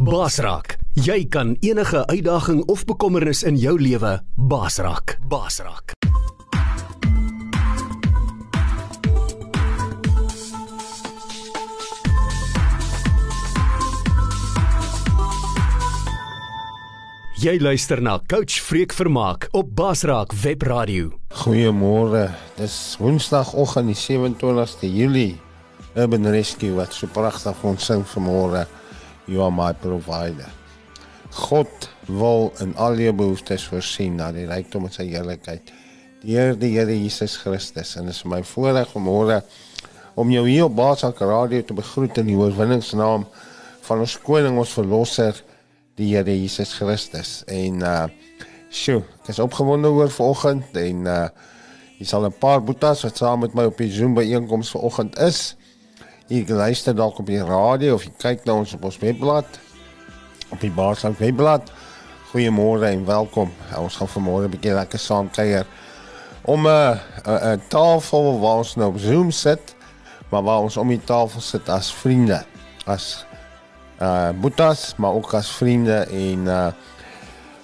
Basraak, jy kan enige uitdaging of bekommernis in jou lewe basraak. Basraak. Jy luister na Coach Freek Vermaak op Basraak Webradio. Goeiemôre. Dis Woensdagoggend die 27ste Julie. Urban Rescue wat so pragtig ons sing vanmôre. You are my provider. God wil in al jou behoeftes voorsien na die rykdom van sy heerlikheid. Deur die Here Jesus Christus en dit is my voorreg vanmôre om jou hier op Basraak Radio te begroet in die oorwinningsnaam van ons koning ons verlosser die Here Jesus Christus. En uh sjoe, ek is opgewonde oor vanoggend en uh jy sal 'n paar boetas wat saam met my op die Zoom byeenkoms vanoggend is. Jy luister dalk op die radio of jy kyk na ons op ons webblad op die Baarsang webblad. Goeiemôre en welkom. Ons gaan vanmôre 'n bietjie lekker saam kuier om 'n uh, 'n uh, tafel waar ons nou op Zoom sit, maar waar ons om die tafel sit as vriende, as uh boetas maar ook as vriende en uh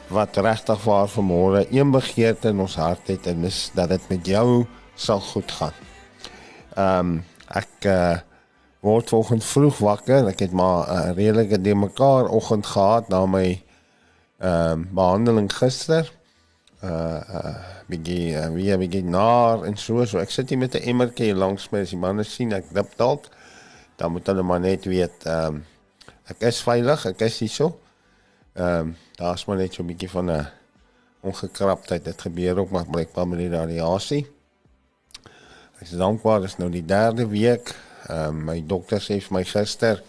wat regtig vir vanmôre een begeerte in ons hart het en dis dat dit met jou sal goed gaan. Um ek uh word vanoggend vroeg wakker. Ek het maar 'n uh, redelike de mekaar oggend gehad na my um behandeling gister. Uh uh bietjie uh, wie bietjie naar en so so. Ek sit hier met 'n emmertjie langs my as die manne sien ek dip dalk. Dan moet hulle maar net weet um ek is veilig, ek is hierso. Ehm um, daar's maar net so 'n bietjie van 'n ongekraptheid. Dit gebeur ook maar blijkbaar met die radiasie. Ek is dankbaar, dis nou die derde week. Ehm um, my dokter sê vir my gister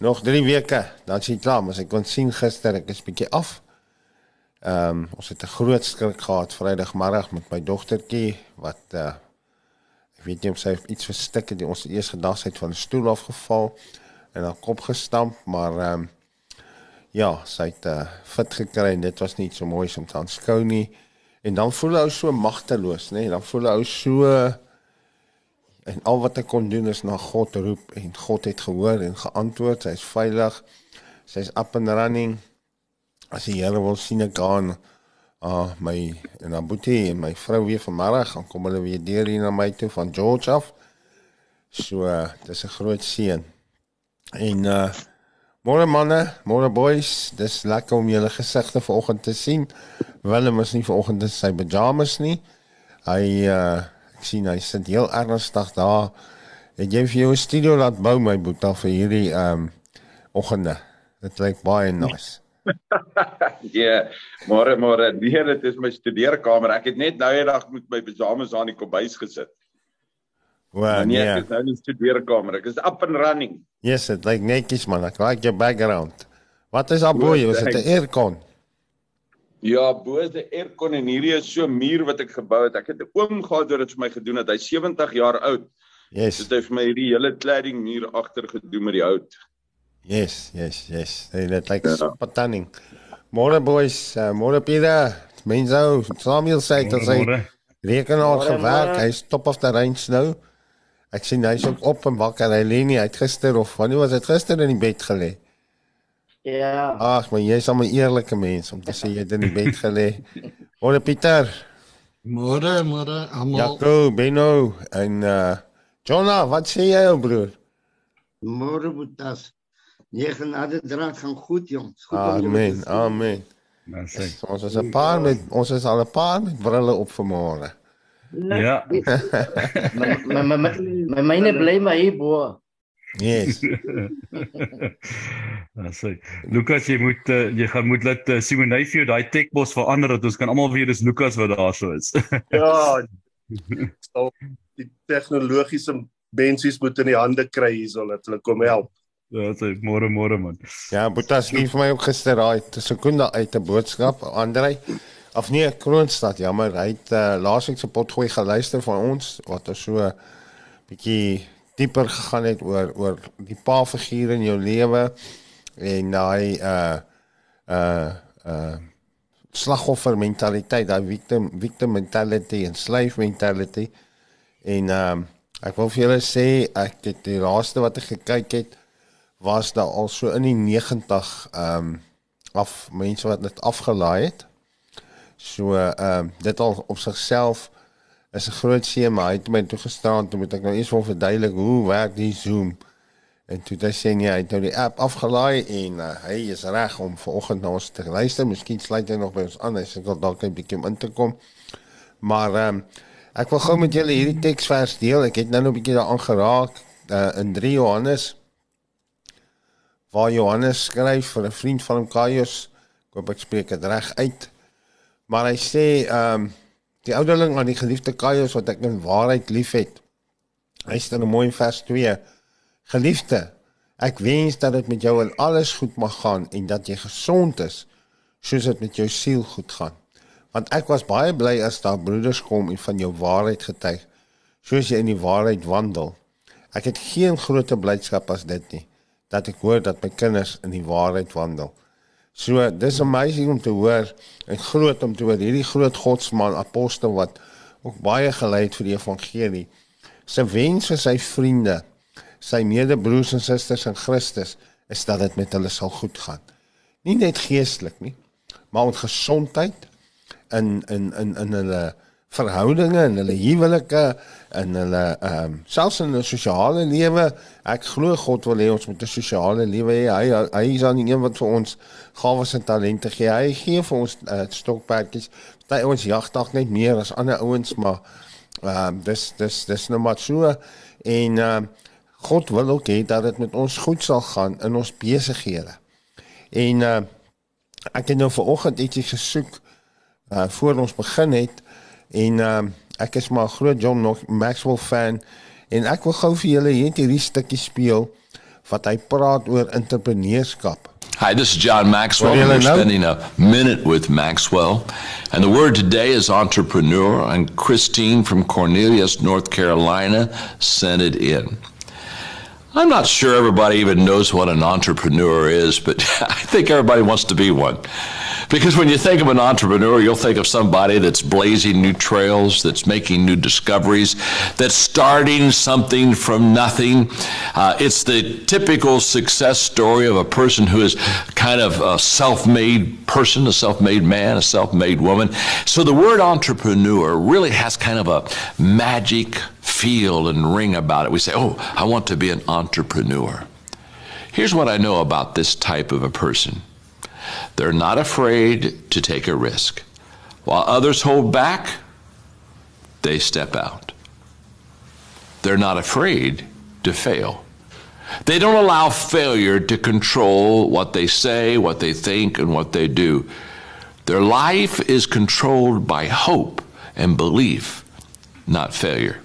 nog 3 weke, dan sien klaar, maar ek kon sien gister, ek is bietjie af. Ehm um, ons het 'n groot skrik gehad Vrydagmiddag met my dogtertjie wat uh ek weet nie of sy iets verstik het, ons het eers gedag sy het van 'n stoel afgeval en haar kop gestamp, maar ehm um, ja, sy het uh, fit gekry en dit was nie so mooi om te aanskou nie. En dan voel hy so magteloos, nê? Nee? Dan voel hy so en al wat hy kon doen is na God roep en God het gehoor en geantwoord. Sy is veilig. Sy is up and running. As die Here wil sien ek gaan ah my en boetie en my vrou weer vanmiddag gaan kom hulle weer deur hier na my toe van George af. So uh, dis 'n groot seën. En uh môre manne, môre boys, dis lekker om julle gesigte vanoggend te sien. Willem is nie vanoggend in sy pyjamas nie. Hy uh ek sien hy sit heel ernstig daar. Het jy vir jou 'n studio laat bou my boetie vir hierdie um oggende? Dit lyk baie nice. ja, môre môre, nee, dit is my studeerkamer. Ek het net nou eendag met my pyjamas aan die kombuis gesit. Well, nee, yeah. ek is nou in die studeerkamer. Ek is up and running. Yes, dit lyk netjies man. Ek like your background. Wat is daarbo? Is dit 'n aircon? Ja, bo is 'n aircon en hierdie is so 'n muur wat ek gebou het. Ek het 'n oom gehad wat dit vir my gedoen het. Hy's 70 jaar oud. Yes. Dit het vir my hierdie hele cladding muur agter gedoen met die hout. Yes, yes, yes. Hey, dit lyk ja. super tanning. Môre boys, uh, môre Pieter. Mense, Samuel sê dit sê rekenaar gewerk. Hy's top of the range nou. Ek sien hy's ook op en wakker. Hy lê nie uit gister of wanneer was dit gister in die bed gelê? Ja. Ag, maar jy's 'n eerlike mens om te sê jy het in die bed gelê. Môre Pieter. Môre, môre almal. Jaco, Benno en uh Jonah, wat sê jy ou broer? Môre boetas. Nee, genade dra gaan goed jongs. Goed amen, amen. Yes, ons is 'n paar met ons is al 'n paar met brille op vanmôre. Ja. my my my my myne bly maar hier bo. Yes. Asse. Lukas, jy moet uh, jy gaan moet laat uh, Simonay vir jou daai tekbos verander dat ons kan almal weet dis Lukas wat daar so is. ja. So die tegnologiese bensies moet in die hande kry hierso dat hulle kom help. Ja, sê môre môre man. Ja, Boetas lief vir my ook gister daai sekonde uit 'n boodskap, Andrei. Of nee, Kroonstad, jammer, hy het uh, laasweek se potgooi geluister van ons wat ons so bietjie dieper gegaan het oor oor die pa figuur in jou lewe en daai uh uh uh slagoffer mentaliteit, daai victim victim mentality en slave mentality. En ehm um, ek wil vir julle sê ek het die laaste wat ek gekyk het was daar al so in die 90 ehm um, af mense wat dit afgelaai het. So ehm um, dit al op sigself is 'n groot seë maar hy het my toe gestaan toe moet ek nou eers wil verduidelik hoe werk die Zoom. En toe dit sê nee, hy het nou die app afgelaai en uh, hy is reg om vanoggend na ons te luister. Miskien sluit hy nog by ons aan. Hy sê ek dalk 'n bietjie om in te kom. Maar ehm um, ek wil gou met julle hierdie teksvers deel. Ek het nou 'n bietjie daaraan geraak uh, in 3 Johannes waar Johannes skryf vir 'n vriend van hom Kaius. Ek hoop ek spreek dit reg uit. Maar hy sê ehm um, die ouderling aan die geliefde Kaius wat ek in waarheid liefhet. Hy sê in 'n mooi vers 2: Geliefde, ek wens dat dit met jou in alles goed mag gaan en dat jy gesond is soos dit met jou siel goed gaan. Want ek was baie bly as daar broeders kom en van jou waarheid getuig, soos jy in die waarheid wandel. Ek het geen groter blydskap as dit nie, dat ek hoor dat my kinders in die waarheid wandel. So dis amazing om te hoor en groot om te hoor hierdie groot godsman apostel wat ook baie gelei het vir die evangelie. Sy wens vir sy vriende, sy medebroers en susters in Christus is dat dit met hulle sal goed gaan. Nie net geestelik nie, maar met gesondheid in in in in hulle verhoudinge en hulle huwelike en hulle ehm um, selfs in 'n sosiale lewe. Ek glo God wil hê ons moet 'n sosiale lewe hê. Hy hy is aan die een wat vir ons gawes en talente gee. Hy gee vir ons uh, stokperdjies. Party ons jag dalk net meer as ander ouens, maar ehm um, dis dis dis nou maar so en ehm um, God wil ook hê dat dit met ons goed sal gaan in ons besighede. En uh, ek het nou vanoggend ietsie gesoek uh voor ons begin het En uh, ek is maar groot John Maxwell fan en ek wil gou vir julle hierdie stukkie speel wat hy praat oor entrepreneurskap. Hi, this is John Maxwell. Well, We're spending a minute with Maxwell. And the word today is entrepreneur. And Christine from Cornelius, North Carolina, sent it in. I'm not sure everybody even knows what an entrepreneur is, but I think everybody wants to be one. Because when you think of an entrepreneur, you'll think of somebody that's blazing new trails, that's making new discoveries, that's starting something from nothing. Uh, it's the typical success story of a person who is kind of a self made person, a self made man, a self made woman. So the word entrepreneur really has kind of a magic feel and ring about it. We say, oh, I want to be an entrepreneur. Here's what I know about this type of a person they're not afraid to take a risk. While others hold back, they step out. They're not afraid to fail. They don't allow failure to control what they say, what they think, and what they do. Their life is controlled by hope and belief, not failure.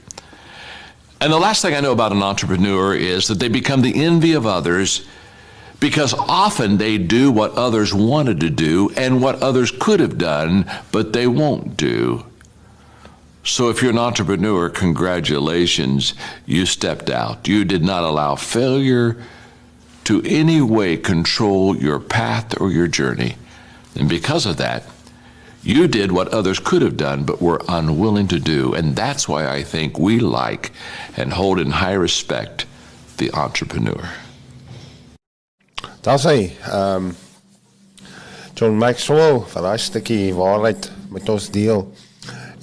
And the last thing I know about an entrepreneur is that they become the envy of others because often they do what others wanted to do and what others could have done, but they won't do. So if you're an entrepreneur, congratulations, you stepped out. You did not allow failure to any way control your path or your journey. And because of that, you did what others could have done but were unwilling to do. And that's why I think we like and hold in high respect the entrepreneur. Hy. Ehm um, John Maxwell, vir daai stukkie waarheid met ons deel.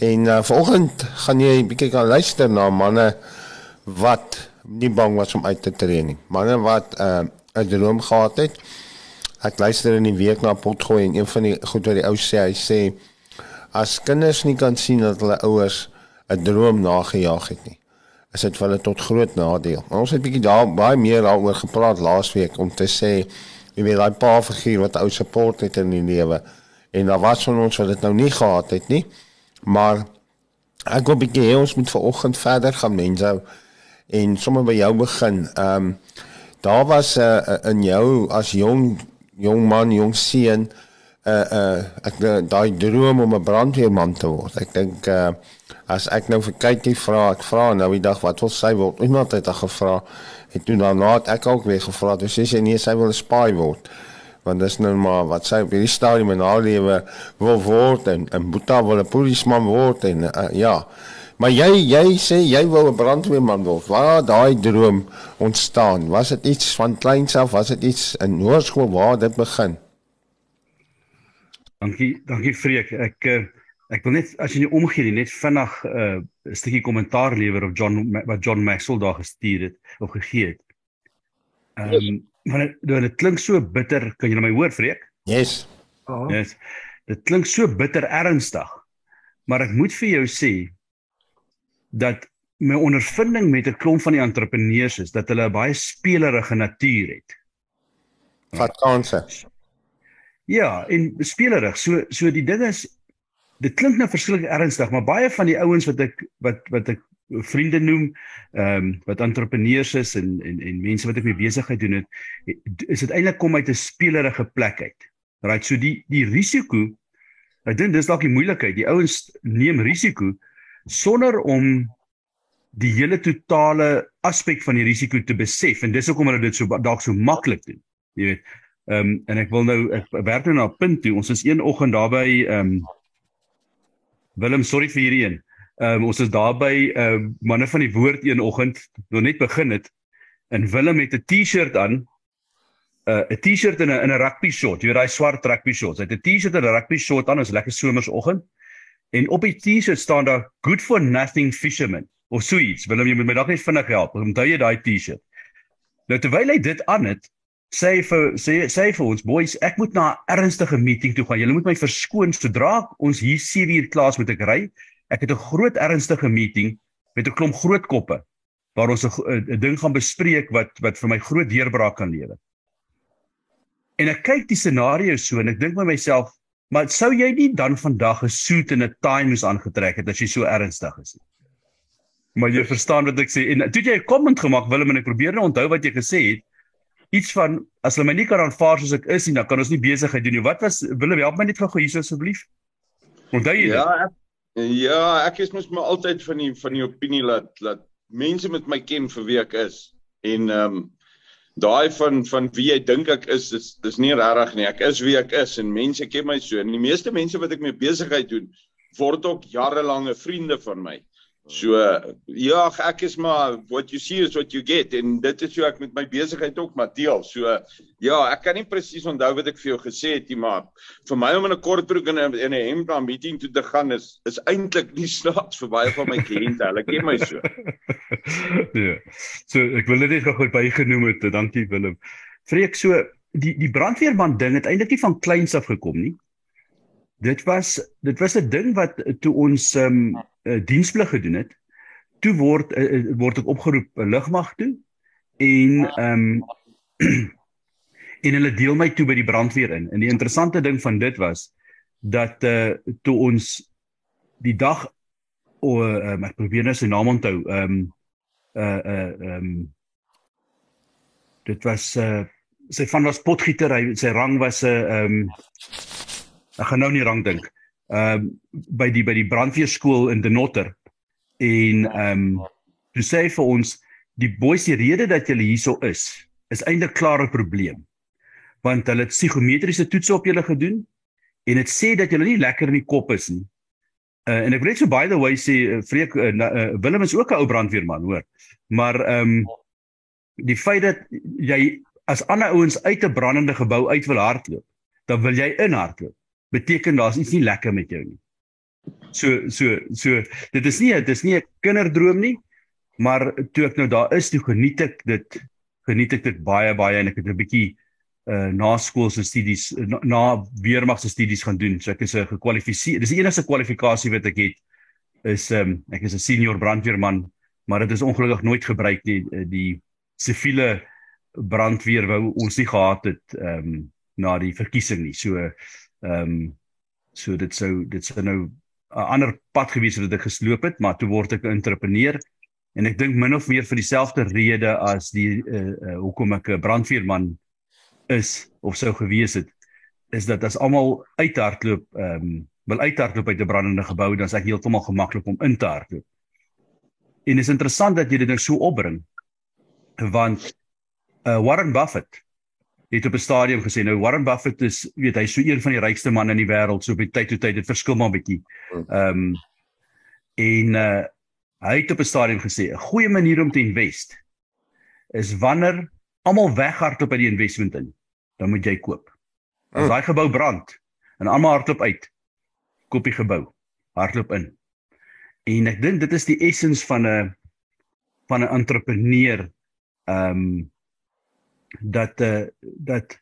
En uh, vanoggend gaan jy 'n bietjie kan luister na manne wat nie bang was om uit te tree nie. Manne wat uh, 'n droom gehad het. Ek luister in die week na Potgooi en een van die goed wat die ou sê, hy sê as kinders nie kan sien dat hulle ouers 'n droom nagejaag het nie, is dit vir hulle tot groot nadeel. Maar ons het bietjie daar baie meer daaroor gepraat laasweek om te sê jy weet daai pa figuur wat ou support het in die lewe en daar was van ons wat dit nou nie gehad het nie. Maar ek wil bietjie hê ons moet vanoggend verder gaan mense en sommer by jou begin. Ehm um, daar was 'n uh, uh, in jou as jong jong man, jong seun uh uh ek daai droom om 'n brandweerman te word. Ek dink uh as ek nou vir kykie vra, ek vra nou die dag wat wil sy word? Iemand het haar gevra. Het toe daarna het ek ook weer gevra. Dis sê sy nee, sy wil 'n spy word. Want dis nou maar wat sy op hierdie stadium in haar lewe wil word en en Boeta wil 'n polisieman word en uh, ja. Maar jy jy sê jy wou 'n brandweerman word. Waar daai droom ontstaan? Was dit iets van kleins af? Was dit iets in hoërskool waar dit begin? Dankie, dankie Freek. Ek uh, ek wil net as jy nie omgee nie, net vinnig 'n uh, stukkie kommentaar lewer op John wat John Maxwell daar gestuur het of gegee het. Ehm um, maar dit dit klink so bitter. Kan jy my hoor Freek? Yes. Oh. Yes. Dit klink so bitter ernstig. Maar ek moet vir jou sê dat my ondervinding met 'n klomp van die entrepreneurs is dat hulle 'n baie spelerige natuur het. Vat kansse. Ja, en spelerig. So so die ding is dit klink nou verskriklik ernstig, maar baie van die ouens wat ek wat wat ek vriende noem, ehm um, wat entrepreneurs is en en en mense wat ek mee besigheid doen het, is dit eintlik kom uit 'n spelerige plek uit. Right, so die die risiko ek dink dis dalk die moeilikheid. Die ouens neem risiko sonder om die hele totale aspek van die risiko te besef en dis hoekom hulle dit so dalk so maklik doen. Jy weet. Ehm um, en ek wil nou ek werk nou na 'n punt toe. Ons is een oggend daar by ehm um, Willem, sorry vir hierdie een. Ehm um, ons is daar by ehm um, manne van die woord een oggend, nog net begin het. En Willem het 'n T-shirt aan. 'n uh, 'n T-shirt en 'n in 'n rugby short. Jy weet daai swart rugby shorts. Hy het 'n T-shirt en 'n rugby short aan. Dit is lekker somersoggend. En op die T-shirt staan daar good for nothing fisherman of so iets. Willem, jy moet my dalk net vinnig help. Onthou jy daai T-shirt? Nou terwyl hy dit aan het, sê vir sê sê vir ons boys, ek moet na 'n ernstige meeting toe gaan. Julle moet my verskoon sodra ons hier 7 uur klaar is met ek ry. Ek het 'n groot ernstige meeting met 'n klomp groot koppe waar ons 'n ding gaan bespreek wat wat vir my groot deurbraak kan lewer. En ek kyk die scenario so en ek dink by myself, maar sou jy nie dan vandag 'n suit en 'n tie moes aangetrek het as jy so ernstig is nie? Maar jy verstaan wat ek sê en toe jy 'n comment gemaak Willem en ek probeer nou onthou wat jy gesê het iets van as hulle my nie kan aanvaar soos ek is nie, dan kan ons nie besigheid doen nie. Wat was Willem, help my net gou hier asseblief. Onthou jy Ja, ek, ja, ek is mos maar altyd van die van die opinie dat dat mense met my ken vir wie ek is. En ehm um, daai van van wie jy dink ek is, dis dis nie regtig nie. Ek is wie ek is en mense ken my so. En die meeste mense wat ek mee besigheid doen, word ook jarelange vriende van my. So ja, ek is maar what you see is what you get en dit is hoe ek met my besigheid ook maar deel. So ja, ek kan nie presies onthou wat ek vir jou gesê het nie, maar vir my om in 'n kortbroek en in 'n hemp na 'n meeting toe te gaan is is eintlik nie snaaks vir baie van my kliënte. Hulle ken my so. ja. So ek wil dit net gou bygenoem het. Dankie Willem. Vreek so die die brandweerman ding het eintlik nie van kleins af gekom nie. Dit was dit was 'n ding wat toe ons um, uh, diensplig gedoen het, toe word uh, word ek opgeroep uh, lugmag toe en um, en hulle deel my toe by die brandweer in. En die interessante ding van dit was dat uh toe ons die dag o oh, um, ek probeer nou sy naam onthou. Um, uh uh um, dit was uh sy van was potgieter, hy sy rang was 'n uh, um, ek gaan nou nie rang dink ehm uh, by die by die brandweerskool in Denotter en ehm um, toe sê vir ons die boys die rede dat julle hierso is is eintlik klaar 'n probleem want hulle het psigometriese toetse op julle gedoen en dit sê dat julle nie lekker in die kop is nie. Uh, en ek wil net so by the way sê uh, Freek uh, uh, Willem is ook 'n ou brandweerman hoor. Maar ehm um, die feit dat jy as ander ouens uit 'n brandende gebou uit wil hardloop, dan wil jy in hardloop beteken daar's iets nie lekker met jou nie. So so so dit is nie dit is nie 'n kinderdroom nie, maar toe ek nou daar is, toe geniet ek dit geniet ek dit baie baie en ek het 'n bietjie uh na skoolse studies na, na weermagse studies gaan doen. So ek is 'n gekwalifiseer. Dis die enigste kwalifikasie wat ek het is um ek is 'n senior brandweerman, maar dit is ongelukkig nooit gebruik nie die, die siviele brandweer wou ons nie gehad het um na die verkiesing nie. So Ehm um, so dit sou dit sou nou 'n ander pad gewees het wat ek gesloop het, maar toe word ek 'n entrepreneur en ek dink min of meer vir dieselfde rede as die uh, uh hoekom ek 'n brandweerman is of sou gewees het is dat as almal uithardloop ehm um, wil uithardloop uit 'n brandende gebou dan is ek heeltemal gemaklik om in te hardloop. En is interessant dat jy dit nou so opbring want uh Warren Buffett het op 'n stadium gesê nou Warren Buffett is weet hy so een van die rykste manne in die wêreld so op die tyd tot tyd dit verskil maar 'n bietjie. Ehm um, en uh Hy het op 'n stadium gesê 'n goeie manier om te invest is wanneer almal weghardloop by die investment in, dan moet jy koop. As daai gebou brand en almal hardloop uit, koop die gebou, hardloop in. En ek dink dit is die essens van 'n van 'n entrepreneur ehm um, dat uh, dat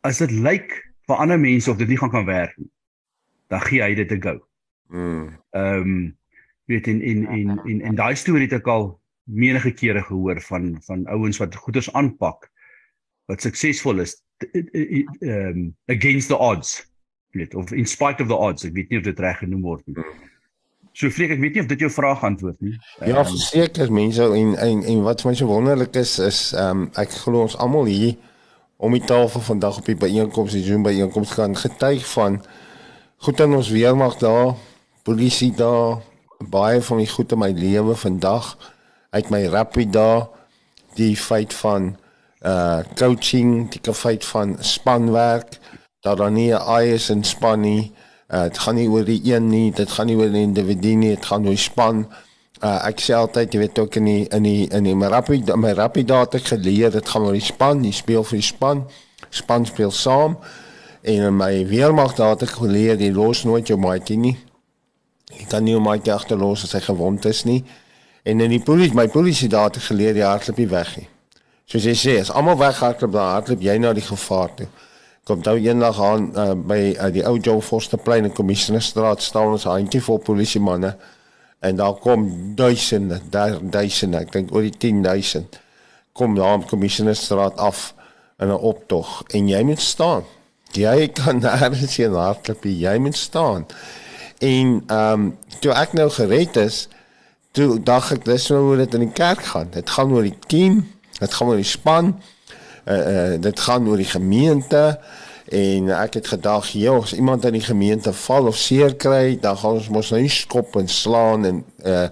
as dit lyk vir ander mense of dit nie gaan kan werk nie, dan gee hy dit 'n go. Mm. Ehm um, weet in in in in en daai storie het ek al menige kere gehoor van van ouens wat goeders aanpak wat suksesvol is ehm um, against the odds weet of in spite of the odds ek weet nie of dit reg genoem word nie. So vreek ek weet nie of dit jou vraag antwoord nie. Ja, Ehm, verseker mense en en en wat vir my so wonderlik is is ehm um, ek glo ons almal hier om die tafel vandag op die byeenkoms die Zoom byeenkoms gaan getuig van goed in ons weermag daar, polisie daar, baie van die goed in my lewe vandag uit my rapid daar, die feit van uh coaching, die feit van spanwerk, dat daar nie 'n ai is in span nie. Uh dit gaan nie oor die een nie, dit gaan nie oor die individu nie, dit gaan oor span. Uh ek sê altyd, jy weet ook in die in die in die rapid my rapid data geleer, dit gaan oor die span, jy speel vir die span. Span speel saam. En in my weermag daar het ek geleer jy los nooit jou maatjie nie. Jy kan nie jou maatjie agterlos as hy gewond is nie. En in die polisie, my polisie daar het ek geleer jy hardloop nie weg nie. Soos jy sê, as almal weghardloop, dan hardloop jy na die gevaar toe. Kom nou eendag aan uh, by uh, die ou Joe Fosterplein in Commissionerstraat staan ons handjie vol polisiemanne en daar kom duisende, daar duisende, ek dink oor die 10000 kom daar op Commissionerstraat af in 'n optog en jy moet staan. Jy kan nêrens heen hardloop, jy moet staan. En ehm um, toe ek nou gered is, toe dink ek dis nou hoe dit in die kerk gaan. Dit gaan oor die team, dit gaan oor die span. Uh, uh dit gaan oor die gemeente en ek het gedag, joh, as iemand in die gemeente val of seer kry, dan gaan ons mos nou nie skop en slaan en uh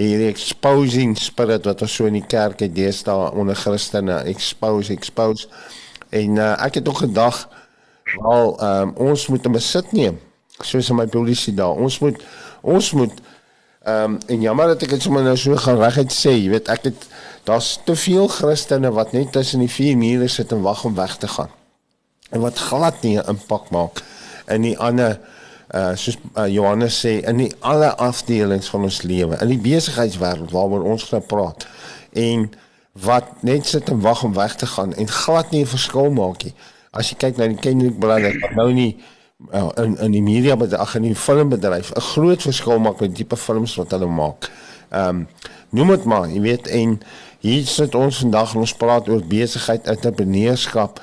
hierdie exposing spirit wat ons so in die kerk het deesdae onder Christene expose expose. En uh, ek het ook gedag wel um, ons moet 'n besit neem soos in my polisie daar. Ons moet ons moet ehm um, en jammer dat ek dit sommer nou so gaan reguit sê jy weet ek het daar's te veel Christene wat net tussen die vier mure sit en wag om weg te gaan en wat glad nie 'n impak maak in die ander uh soos uh, Johannes sê in die alle afdelings van ons lewe in die besigheidswêreld waaroor ons gaan praat en wat net sit en wag om weg te gaan en glad nie 'n verskil maak nie as jy kyk na die Kendrick Brothers wat nou nie uh, in in die media met ag in die filmbedryf 'n groot verskil maak met die tipe films wat hulle maak. Ehm um, noem dit maar, jy weet en hier sit ons vandag en ons praat oor besigheid, entrepreneurskap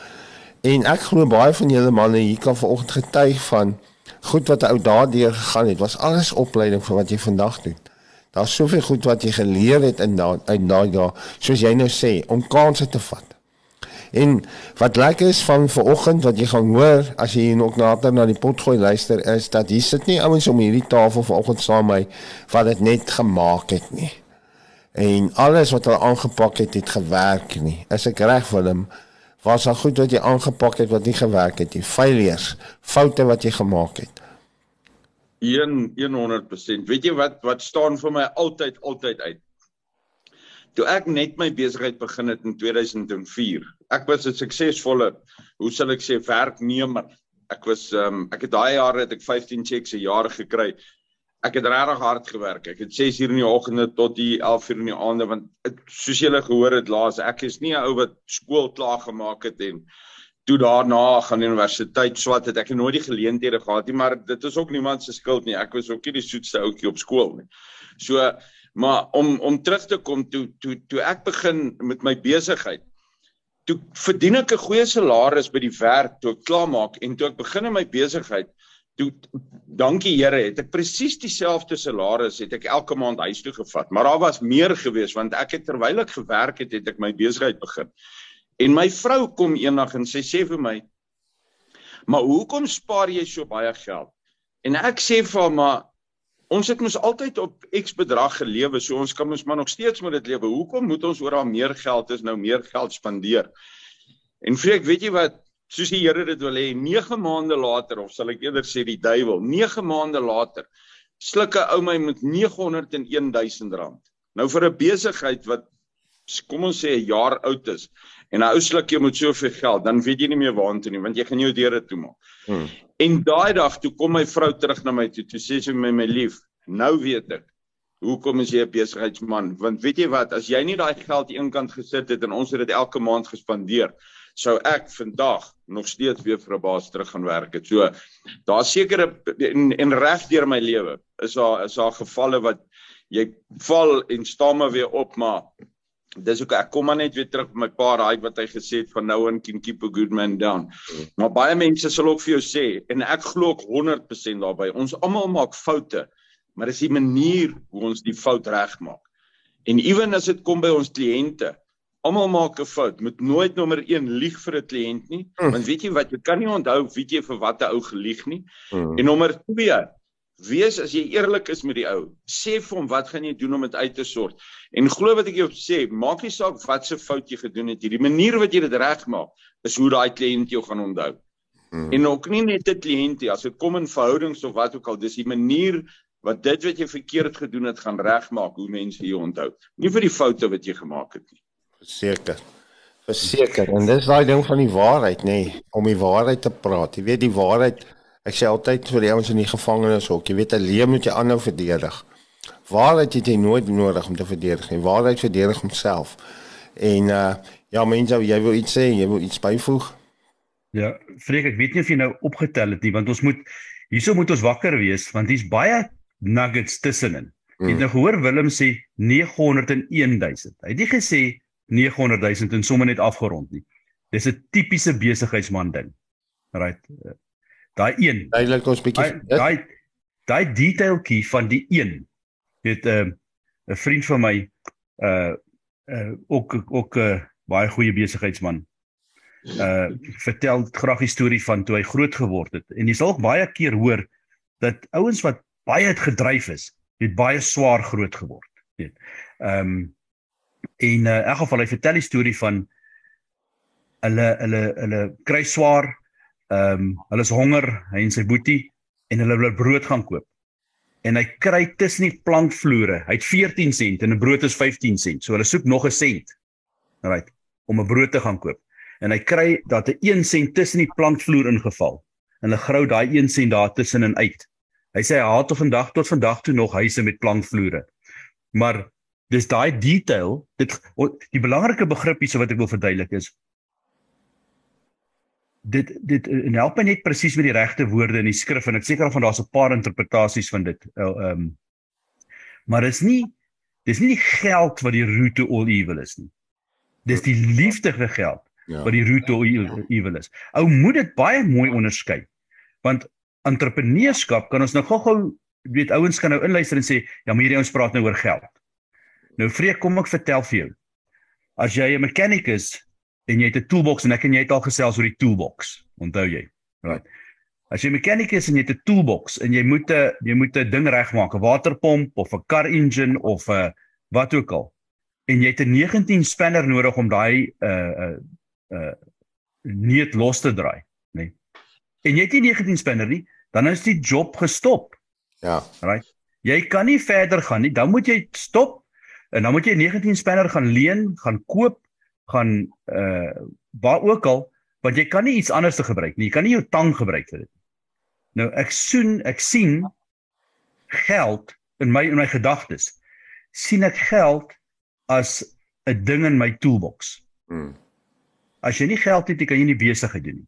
en ek glo baie van julle manne hier kan vanoggend getuig van goed wat 'n ou daardeur gegaan het. Was alles opleiding vir wat jy vandag doen. Daar's soveel goed wat jy geleer het in daai uit daai dae, soos jy nou sê, om kansse te vat. En wat lekker is van vanoggend wat jy gaan hoor as jy nog nader na die potgooi luister is dat hier sit nie ouens om hierdie tafel vanoggend saam met my wat dit net gemaak het nie. En alles wat hulle aangepak het het gewerk nie. Is ek reg Willem? Was al goed wat jy aangepak het wat nie gewerk het nie. Failures, foute wat jy gemaak het. 1 100%. Weet jy wat wat staan vir my altyd altyd uit? Toe ek net my besigheid begin het in 2004. Ek was 'n suksesvolle, hoe sal ek sê, werknemer. Ek was ehm um, ek het daai jare het ek 15 checks 'n jaar gekry. Ek het regtig hard gewerk. Ek het 6 uur in die oggende tot die 11 uur in die aande want het, soos julle gehoor het laas, ek is nie 'n ou wat skool klaar gemaak het en toe daarna gaan universiteit swat het ek nooit die geleenthede gehad nie, maar dit is ook niemand se skuld nie. Ek was ook nie die soetste ouetjie op skool nie. So Maar om om terug te kom toe toe toe ek begin met my besigheid. Toe verdien ek 'n goeie salaris by die werk toe ek klaar maak en toe ek begin in my besigheid. Toe dankie Here het ek presies dieselfde salaris het ek elke maand huis toe gevat. Maar daar was meer gewees want ek het terwyl ek gewerk het het ek my besigheid begin. En my vrou kom eendag en sy sê vir my: "Maar hoekom spaar jy so baie geld?" En ek sê vir haar: "Maar Ons het mos altyd op X bedrag gelewe, so ons kan mos maar nog steeds met dit lewe. Hoekom moet ons oor al meer geld is nou meer geld spandeer? En vreek, weet jy wat? Soos die Here dit wil hê, 9 maande later of sal ek eerder sê die duiwel, 9 maande later sluk 'n ou my met 901 000 rand. Nou vir 'n besigheid wat kom ons sê 'n jaar oud is en 'n ou sluk jy met soveel geld, dan weet jy nie meer waartoe nie want jy gaan jou deure toemaak. Hmm. En daai dag toe kom my vrou terug na my toe, toe sê sy my my lief, nou weet ek hoekom is jy 'n besigheidsman? Want weet jy wat, as jy nie daai geld eenkant gesit het en ons het dit elke maand gespandeer, sou ek vandag nog steeds weer vir 'n baas terug gaan werk het. So daar's sekere en, en reg deur my lewe is daar is daar gevalle wat jy val en staan maar weer op, maar dis ook ek kom maar net weer terug by my pa daai wat hy gesê het van nou en can keep a good man down. Maar baie mense sal ook vir jou sê en ek glo ook 100% daarbey. Ons almal maak foute, maar dis die manier hoe ons die fout regmaak. En ewen as dit kom by ons kliënte, almal maak 'n fout. Moet nooit nommer 1 lieg vir 'n kliënt nie, mm. want weet jy wat, jy kan nie onthou wie jy vir watter ou gelieg nie. Mm. En nommer 2 Wees as jy eerlik is met die ou. Sê vir hom wat gaan jy doen om dit uit te sort. En glo wat ek jou sê, maak nie saak wat se fout jy gedoen het, die manier wat jy dit regmaak is hoe daai kliënt jou gaan onthou. Hmm. En ook nie net 'n kliënt nie, as dit kom in verhoudings of wat ook al, dis die manier wat dit wat jy verkeerd gedoen het gaan regmaak hoe mense jou onthou. Nie vir die foute wat jy gemaak het nie. Verseker. Verseker. En dis daai ding van die waarheid, nê, nee, om die waarheid te praat. Jy weet die waarheid Ek sê altyd vir die ouens in die gevangenis ook, jy weet 'n lewe moet jy aanhou verdedig. Waarheid het jy nooit nodig om te verdedig nie. Waarheid verdedig homself. En uh ja, mense, jy wil iets sê, jy wil iets byvoeg? Ja, Freek, ek weet nie of jy nou opgetel het nie, want ons moet hierso moet ons wakker wees want hier's baie nuggets tussenin. Mm. Jy het nou gehoor Willem sê 901 000. Hy het nie gesê 900 000 en sommer net afgerond nie. Dis 'n tipiese besigheidsman ding. Right. Daai een. Duidelik ons bietjie daai daai detailtjie van die een. Weet 'n uh, 'n vriend van my uh uh ook ook 'n uh, baie goeie besigheidsman. Uh vertel graag die storie van toe hy groot geword het. En jy sal ook baie keer hoor dat ouens wat baie het gedryf is, het baie swaar groot geword, weet. Ehm um, en uh, in elk geval hy vertel die storie van hulle hulle hulle kry swaar Ehm um, hulle is honger, hy en sy boetie en hulle wil brood gaan koop. En hy kry tussen die plankvloere. Hy het 14 sent en 'n brood is 15 sent. So hulle soek nog 'n sent. Right, om 'n brood te gaan koop. En hy kry dat 'n 1 sent tussen die plankvloer ingeval. En hulle grou daai 1 sent daar tussenin uit. Hy sê hy haat tot vandag tot vandag toe nog huise met plankvloere. Maar dis daai detail, dit die belangrike begrip hierso wat ek wil verduidelik is dit dit en help my net presies met die regte woorde in die skrif en ek seker van daar's 'n paar interpretasies van dit. Eh, ehm um, maar dit is nie dis nie die geld wat die root to all evil is nie. Dis die liefde vir geld ja. wat die root to all evil is. Ou moet dit baie mooi onderskei. Want entrepreneurskap kan ons nou gou-gou weet ouens kan nou inluister en sê ja, maar hierdie ouens praat nou oor geld. Nou vreek kom ek vertel vir jou. As jy 'n mechanic is en jy het 'n toolbox en ek en jy het al gesels oor die toolbox. Onthou jy? Right. As jy mechanic is en jy het 'n toolbox en jy moet 'n jy moet 'n ding regmaak, 'n waterpomp of 'n car engine of 'n wat ook al. En jy het 'n 19 spanner nodig om daai 'n uh, 'n uh, uh, neet los te draai, nê. Nee. En jy het nie 19 spanner nie, dan is die job gestop. Ja. Right. Jy kan nie verder gaan nie. Dan moet jy stop en dan moet jy 19 spanner gaan leen, gaan koop gaan uh waar ook al want jy kan nie iets anders te gebruik nie. Jy kan nie jou tang gebruik vir dit. Nou ek soen ek sien geld in my in my gedagtes. sien ek geld as 'n ding in my toolbox. Hmm. As jy nie geld het, kan jy nie besigheid doen nie.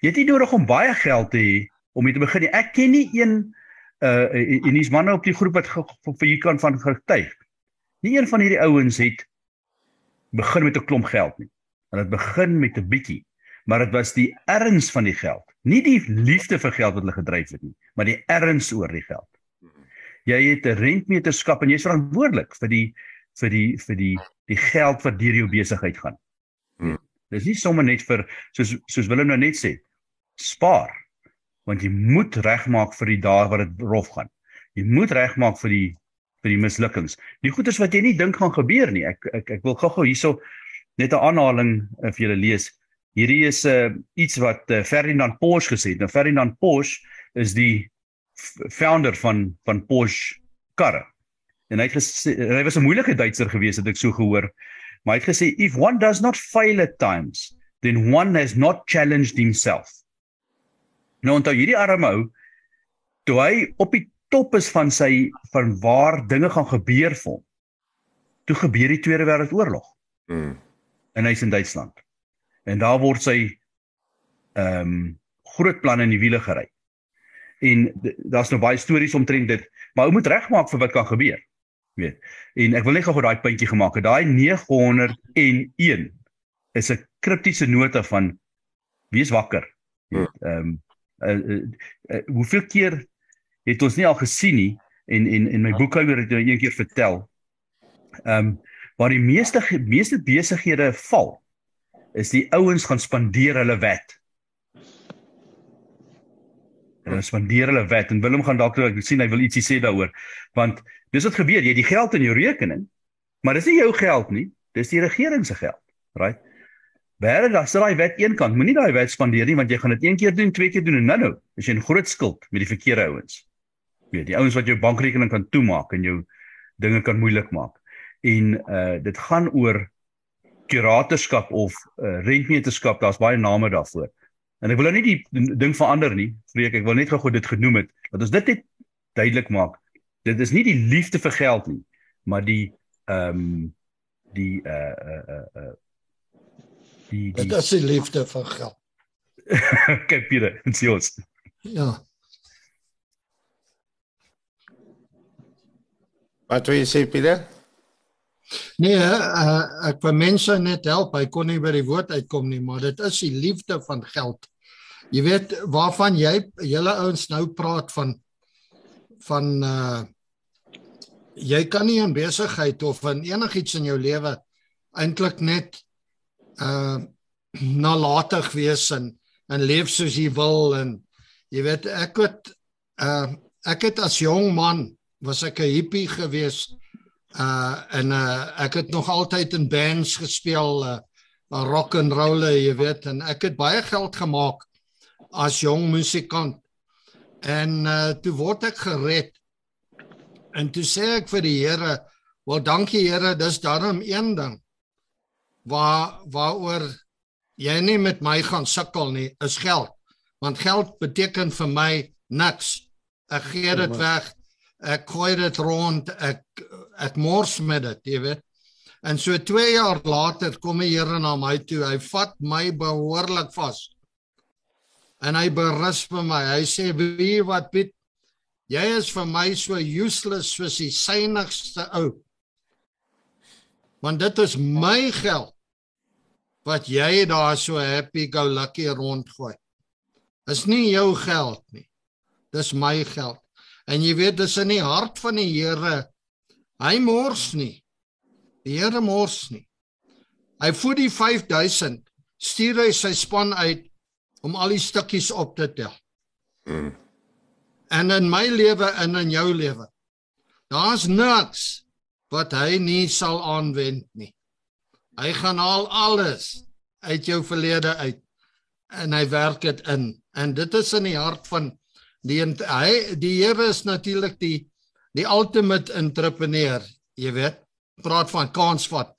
Jy het nie nodig om baie geld te hê om mee te begin nie. Ek ken nie een uh en hier's manne op die groep wat vir hier kan van getuig. Nie een van hierdie ouens het begin met 'n klomp geld nie. Hulle het begin met 'n bietjie, maar dit was die erns van die geld, nie die liefde vir geld wat hulle gedryf het nie, maar die erns oor die geld. Jy het 'n rentmeterskap en jy's verantwoordelik vir die vir die vir die die geld wat deur jou besigheid gaan. Hmm. Dis nie sommer net vir soos soos Willem nou net sê, spaar want jy moet regmaak vir die dae wat dit rof gaan. Jy moet regmaak vir die vir die mislukkings. Die goeders wat jy nie dink gaan gebeur nie. Ek ek ek wil gou-gou hierso net 'n aanhaling uh, vir julle lees. Hierdie is 'n uh, iets wat uh, Ferdinand Porsche gesê het. Nou Ferdinand Porsche is die founder van van Porsche karre. En hy het gesê hy was 'n moeilike Duitser gewees het ek so gehoor. Maar hy het gesê if one does not fail at times, then one has not challenged himself. Nou onthou hierdie arme ou toe hy op die top is van sy van waar dinge gaan gebeur vir hom. Toe gebeur die Tweede Wêreldoorlog. Mm. En hy's in Duitsland. En daar word sy ehm um, groot planne in die wiele gery en daar's nou baie stories omtrent dit maar ou moet regmaak vir wat kan gebeur weet en ek wil net gou daai puntjie gemaak het daai 901 is 'n kriptiese nota van wees wakker hmm. ehm um, uh, uh, uh, hoeveel keer het ons nie al gesien nie en en en my boekhouer het nou een keer vertel ehm um, waar die meeste meeste besighede val is die ouens gaan spandeer hulle wet hulle spandeer hulle wet en Willem gaan dalk ek sien hy wil ietsie sê daaroor. Want dis wat gebeur, jy het die geld in jou rekening, maar dis nie jou geld nie, dis die regering se geld, right? Baie dan sal hy wet een kant, moenie daai wet spandeer nie want jy gaan dit een keer doen, twee keer doen en nou nou, as jy 'n groot skuld met die verkeerde ouens. Weet, die ouens wat jou bankrekening kan toemaak en jou dinge kan moeilik maak. En uh dit gaan oor kuratorskap of uh, rentmeterskap, daar's baie name daarvoor. En ek wil nou nie die ding verander nie. Vreek, ek wil net gou dit genoem het. Dat ons dit net duidelik maak. Dit is nie die liefde vir geld nie, maar die ehm um, die uh uh uh die die Dit is die liefde vir geld. Kyk Pieter, dit is ons. Ja. Wat wil jy sê Pieter? Nee, uh, ek vir mense net help. Hy kon nie by die woord uitkom nie, maar dit is die liefde van geld. Jy weet waarvan jy julle ouens nou praat van van uh jy kan nie 'n besigheid of in enigiets in jou lewe eintlik net uh nalatig wees en en leef soos jy wil en jy weet ek het uh ek het as jong man was ek 'n hippie gewees uh en uh ek het nog altyd in bands gespeel uh rock and roll jy weet en ek het baie geld gemaak as jong musikant. En uh toe word ek gered. En toe sê ek vir die Here, "Wel dankie Here, dis daarom een ding waar waaroor jy nie met my gaan sukkel nie, is geld. Want geld beteken vir my niks. Ek gee dit weg. Ek gooi dit rond. Ek ek mors met dit, jy weet. En so 2 jaar later kom die Here na my toe. Hy vat my behoorlik vas en hy berus vir my. Hy sê wie wat Piet jy is vir my so useless soos die synigste ou. Want dit is my geld wat jy daar so happy go lucky rondgooi. Is nie jou geld nie. Dis my geld. En jy weet dis in die hart van die Here. Hy mors nie. Die Here mors nie. Hy voed die 5000, stuur hy sy span uit om al die stukkies op te tel. Mm. En in my lewe en in jou lewe. Daar's niks wat hy nie sal aanwend nie. Hy gaan al alles uit jou verlede uit en hy werk dit in. En dit is in die hart van die hy die Here is natuurlik die die ultimate entrepreneur, jy weet. Praat van kansvat.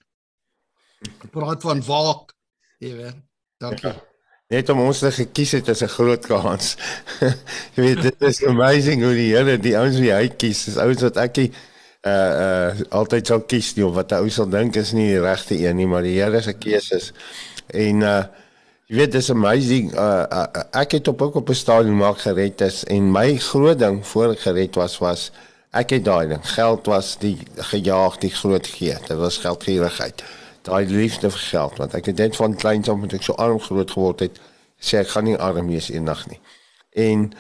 Praat van waak, jy weet. Dankie. Ja net om ons te gekies het is 'n groot kans. jy weet dit is amazing hoe die Here die ouens wie hy kies, is ouens wat ek uh uh altyd sou kies nie of wat ou sal dink is nie die regte een nie, maar die Here se keuses. En uh jy weet dis amazing uh, uh ek het op ook op 'n stadium maak gered is en my groot ding voor ek gered was was ek het daai ding geld was die gejaag die groot gee dit was geldgierigheid daai liefde vir geld want ek het net van kleins af met ek so arm groot geword het sê ek gaan nie arm wees eendag nie. En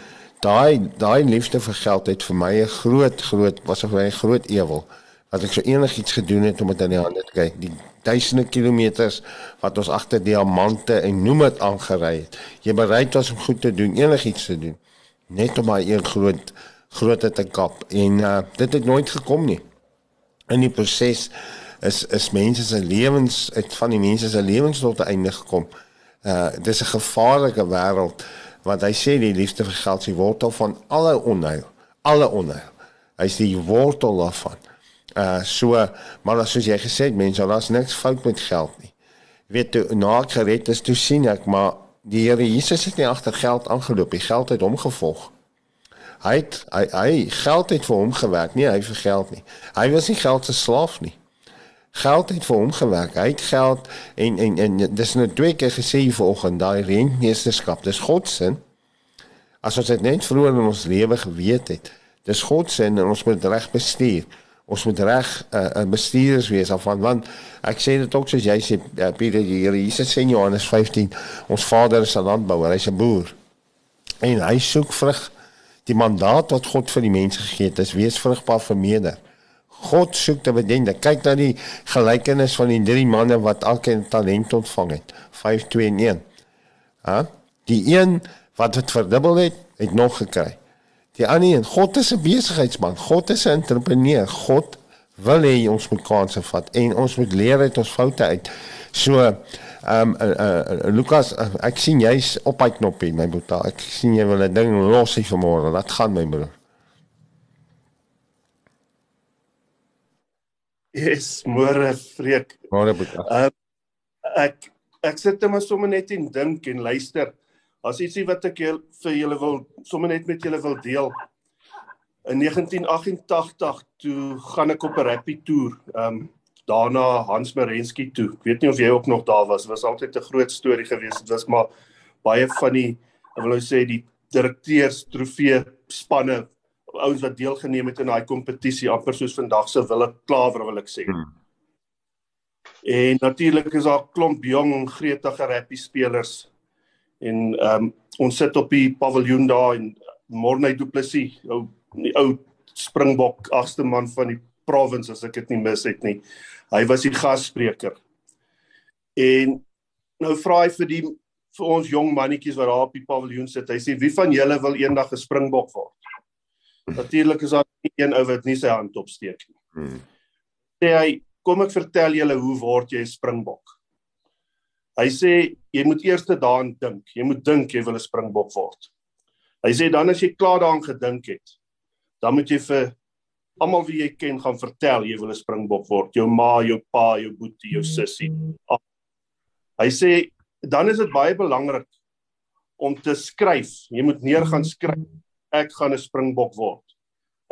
daai daai liefde vir geld het vir my 'n groot groot was vir my 'n groot ewel wat ek so enigiets gedoen het om dit in die hande te kry. Die duisende kilometers wat ons agter diamante en noem dit aangery het. Jy bereid was om goed te doen, enigiets te doen net om daai een groot grootte te kap en uh, dit het nooit gekom nie. In die proses is is mense se lewens uit van die mense se lewens tot einde gekom. Uh dis 'n gevaarlike wêreld Want hy sê die liefde vir geld is die wortel van alle onheil, alle onheil. Hy is die wortel daarvan. Uh so maar as soos jy gesê het mense, daar's niks fout met geld nie. Weet jy, na gered is toe sien ek maar die Here Jesus het nie agter geld aangeloop, die geld het hom gevolg. Hy het hy, hy geld het vir hom gewerk, nie hy vir geld nie. Hy was nie geld se slaaf nie. Geld het vir hom gewerk. Hy het geld en en en dis nou twee keer gesê vanoggend daai rentmeesterskap. Dis God se. As ons dit net vroeër in ons lewe geweet het, dis God se en ons moet reg bestuur. Ons moet reg 'n uh, uh, bestuurders wees af van want ek sê dit ook soos jy sê uh, Pieter die Here Jesus sê in Johannes 15 ons Vader is 'n landbouer, hy's 'n boer. En hy soek vrug die mandaat wat God vir die mense gegee het, is wees vrugbaar vermeerder. God soek bedien. Kyk na die gelykenis van die drie manne wat elkeen talent ontvang het. 5 2 en 1. Ha? Die een wat dit verdubbel het, het nog gekry. Die ander een, God is 'n besigheidsman. God is 'n entrepreneur. God wil hê ons moet kansse vat en ons moet leer uit ons foute uit. So, ehm um, uh, uh, Lukas, uh, ek sien jy's op hy knoppie, my boetie. Ek sien jy wil 'n ding los hier vanmôre. Wat gaan my broer? Yes, môre vreek. Môre boetie. Uh, ek ek sit net sommer net en dink en luister. As ietsie wat ek jyl, vir julle wil sommer net met julle wil deel. In 1988 toe gaan ek op 'n rappie toer. Ehm um, daarna Hans Merensky toe. Ek weet nie of jy ook nog daar was. Dit was altyd 'n groot storie geweest. Dit was maar baie van die ek wil nou sê die direkteurs trofee spanne ouens wat deelgeneem het in daai kompetisie amper soos vandag se wille klawer wil ek sê. Hmm. En natuurlik is daar klomp jong gretige rappie spelers en ehm um, ons sit op die paviljoen daar en Morney Du Plessis, ou die ou Springbok agste man van die province as ek dit nie mis het nie. Hy was die gasspreker. En nou vra hy vir die vir ons jong mannetjies wat daar op die paviljoen sit. Hy sê wie van julle wil eendag 'n Springbok word? Natuurlik is daar een ou wat nie sy hand opsteek nie. Hmm. Sê hy, kom ek vertel julle hoe word jy 'n Springbok? Hy sê jy moet eers daaraan dink. Jy moet dink jy wil 'n springbok word. Hy sê dan as jy klaar daaraan gedink het, dan moet jy vir almal wie jy ken gaan vertel jy wil 'n springbok word. Jou ma, jou pa, jou boetie, jou sussie. Hy sê dan is dit baie belangrik om te skryf. Jy moet neer gaan skryf ek gaan 'n springbok word.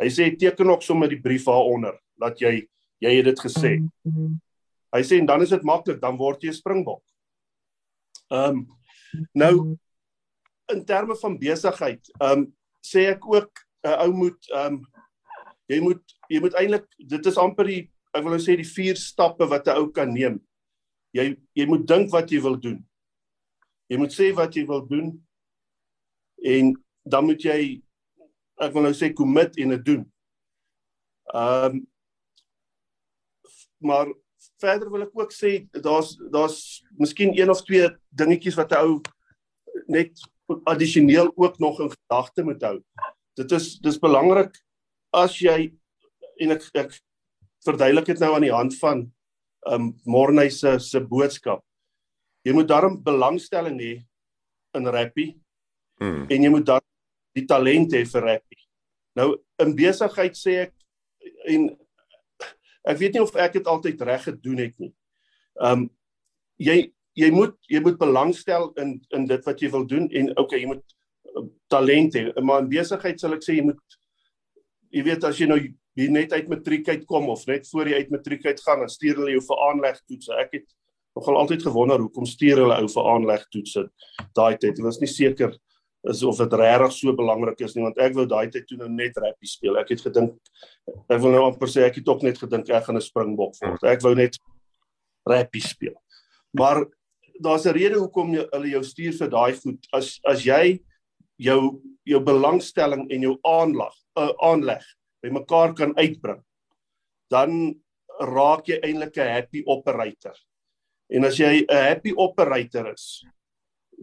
Hy sê teken ook sommer die brief daaronder dat jy jy het dit gesê. Hy sê en dan is dit maklik, dan word jy 'n springbok. Ehm um, nou in terme van besigheid, ehm um, sê ek ook 'n uh, ou moet ehm um, jy moet jy moet eintlik dit is amper die ek wil nou sê die vier stappe wat 'n ou kan neem. Jy jy moet dink wat jy wil doen. Jy moet sê wat jy wil doen en dan moet jy ek wil nou sê commit en dit doen. Ehm um, maar verder wil ek ook sê daar's daar's miskien een of twee dingetjies wat 'n ou net addisioneel ook nog in gedagte moet hou. Dit is dis belangrik as jy en ek ek verduidelik dit nou aan die hand van um Morney se se boodskap. Jy moet daarom belangstelling hê in rappie. Hmm. En jy moet dan die talent hê vir rappie. Nou in besigheid sê ek en ek weet nie of ek dit altyd reg gedoen het nie. Um jy jy moet jy moet belangstel in in dit wat jy wil doen en okay, jy moet uh, talent hê. Maar in besigheid sal ek sê jy moet jy weet as jy nou hier net uit matriek uit kom of net voor jy uit matriek uit gaan, dan stuur hulle jou vir aanlegtoetse. Ek het nogal altyd gewonder hoekom stuur hulle ou vir aanlegtoetse daai tyd. Ek was nie seker is of dit regtig so belangrik is nie want ek wou daai tyd toe nou net rappie speel. Ek het gedink ek wil nou amper sê ek het ook net gedink ek gaan 'n springbok word. Ek wou net rappie speel. Maar daar's 'n rede hoekom hulle jou stuur vir daai goed. As as jy jou jou belangstelling en jou aanlag uh, aanleg bymekaar kan uitbring, dan raak jy eintlik 'n happy operator. En as jy 'n happy operator is,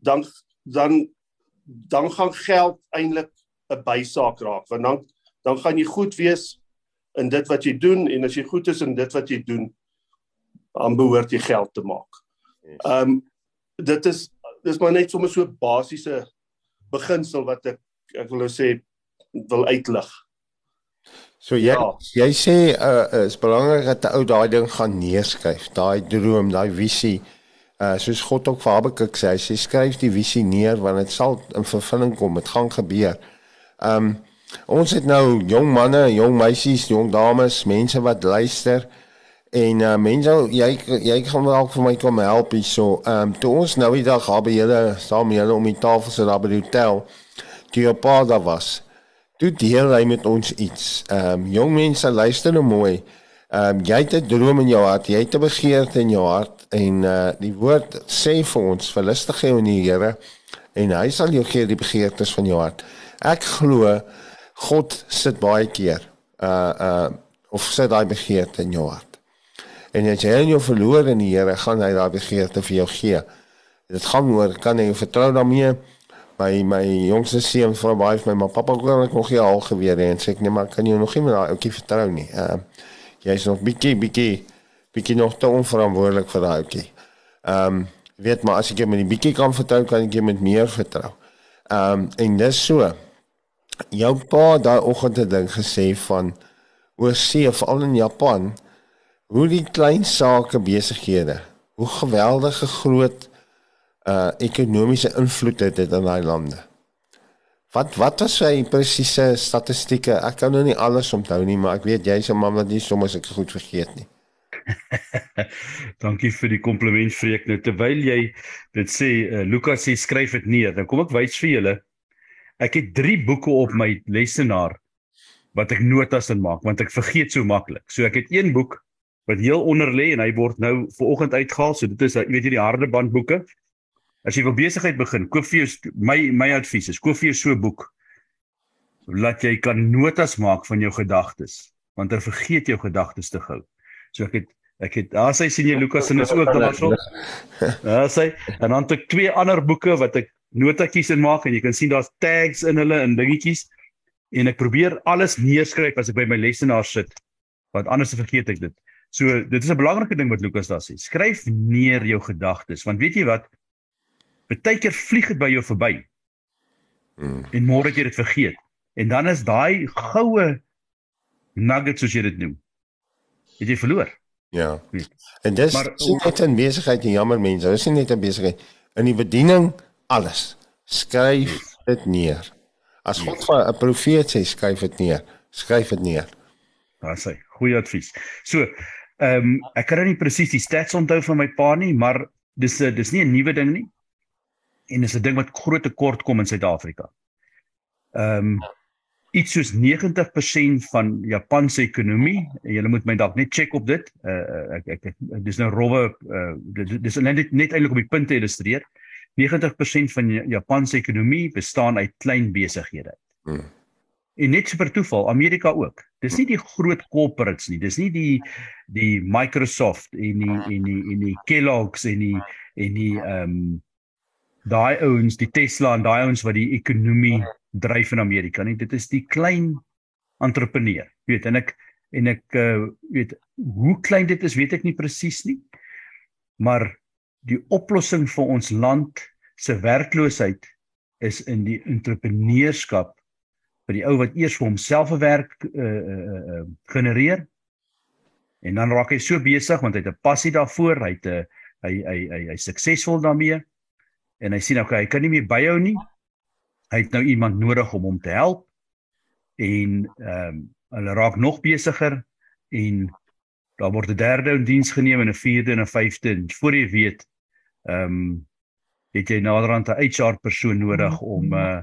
dan dan dan gaan geld eintlik 'n bysaak raak want dan dan gaan jy goed wees in dit wat jy doen en as jy goed is in dit wat jy doen dan behoort jy geld te maak. Ehm um, dit is dis maar net sommer so basiese beginsel wat ek ek wil nou sê wil uitlig. So jy ja. jy sê uh is belangrik dat 'n ou daai ding gaan neerskryf, daai droom, daai visie. Uh soos God ook vir Habakuk sê, hy sê skryf die visie neer want dit sal in vervulling kom, dit gaan gebeur. Um ons het nou jong manne, jong meisies, jong dames, mense wat luister en uh mense jy jy gaan wel vir my kom help hier so. Um toe ons nou die dag gaan by julle saam julle om die tafel sit daar by die hotel. Die pa daar was. Toe deel hy met ons iets. Ehm um, jong mense luister nou mooi. Ehm um, jy het 'n droom in jou hart, jy het 'n begeerte in jou hart en uh die woord sê vir ons verlustig jou in die Here en hy sal jou gee die begeertes van jou hart. Ek glo God sit baie keer uh uh of sit daai begeerte in jou hart. En as jy in jou verloor in die Here, gaan hy daai begeerte vir jou gee. Dit gaan oor kan jy vertrou daarmee? my my jongste seun vra baie vir my maar pappa kan ek nog nie al geweer en sê ek nee maar kan jy nog nie daai ouetjie vertrou nie. Ehm uh, jy's nog bietjie bietjie bietjie nog te onverantwoordelik vir daai ouetjie. Ehm um, weet maar as ek hom met die bietjie kan vertrou kan ek hom met meer vertrou. Ehm um, en dis so. Jou pa daai oggend het ding gesê van oor see veral in Japan hoe die klein sake besighede hoe geweldige groot uh ekonomiese invloed het dit in daai lande. Wat wat was sy presiese statistieke? Ek kan nou nie alles onthou nie, maar ek weet jy's 'n man wat nie soms ek goed vergeet nie. Dankie vir die kompliment Freek. Nou terwyl jy dit sê, uh, Lukas sê skryf dit neer. Dan kom ek wys vir julle. Ek het 3 boeke op my lesenaar wat ek notas in maak want ek vergeet so maklik. So ek het een boek wat heel onder lê en hy word nou ver oggend uitgehaal. So dit is jy weet jy die harde band boeke. As jy wil besigheid begin, koop vir jou my my advies is koop vir jou so 'n boek. Laat jy kan notas maak van jou gedagtes, want dan vergeet jou gedagtes te gou. So ek het ek het daar sy sien jy Lukas en is ook daar so. Ja, sy en dan het ek twee ander boeke wat ek notatjies in maak en jy kan sien daar's tags in hulle en dingetjies en ek probeer alles neerskryf as ek by my lesenaar sit want anders vergeet ek dit. So dit is 'n belangrike ding wat Lukas daar sê. Skryf neer jou gedagtes want weet jy wat? Partykeer vlieg dit by jou verby. Mm. En môre het jy dit vergeet. En dan is daai goue nugget soos jy dit noem. Het jy verloor? Ja. En dis maar, net 'n besigheid en jammer mense, dis nie net 'n besigheid in die bediening alles. Skryf yes. dit neer. As God vir 'n profeet sê skryf dit neer, skryf dit neer. Daar sê, goeie advies. So, ehm um, ek kan nou nie presies die stats onthou van my pa nie, maar dis dis nie 'n nuwe ding nie en is 'n ding wat groot tekort kom in Suid-Afrika. Ehm um, iets soos 90% van Japan se ekonomie, jy moet my dalk net check op dit. Uh ek ek, ek dis nou rowwe uh dis net net eintlik op die punte illustreer. 90% van Japan se ekonomie bestaan uit klein besighede. Hmm. En net so per toeval Amerika ook. Dis nie die groot corporates nie. Dis nie die die Microsoft en die en die en die Kellogg's en die en die ehm um, daai ouens, die Tesla en daai ouens wat die ekonomie dryf in Amerika nie. Dit is die klein entrepreneur. Jy weet en ek en ek uh, weet hoe klein dit is, weet ek nie presies nie. Maar die oplossing vir ons land se werkloosheid is in die entrepreneurskap vir die ou wat eers vir homself 'n werk uh, uh, uh, genereer en dan raak hy so besig want hy het 'n passie daarvoor, hy het 'n hy hy hy hy suksesvol daarmee en hy sien okay, hy kan nie meer byhou nie. Hy het nou iemand nodig om hom te help en ehm um, hulle raak nog besigger en daar word 'n derde in diens geneem en 'n vierde en 'n vyfde en voor jy weet ehm um, het jy naderhand 'n HR persoon nodig om uh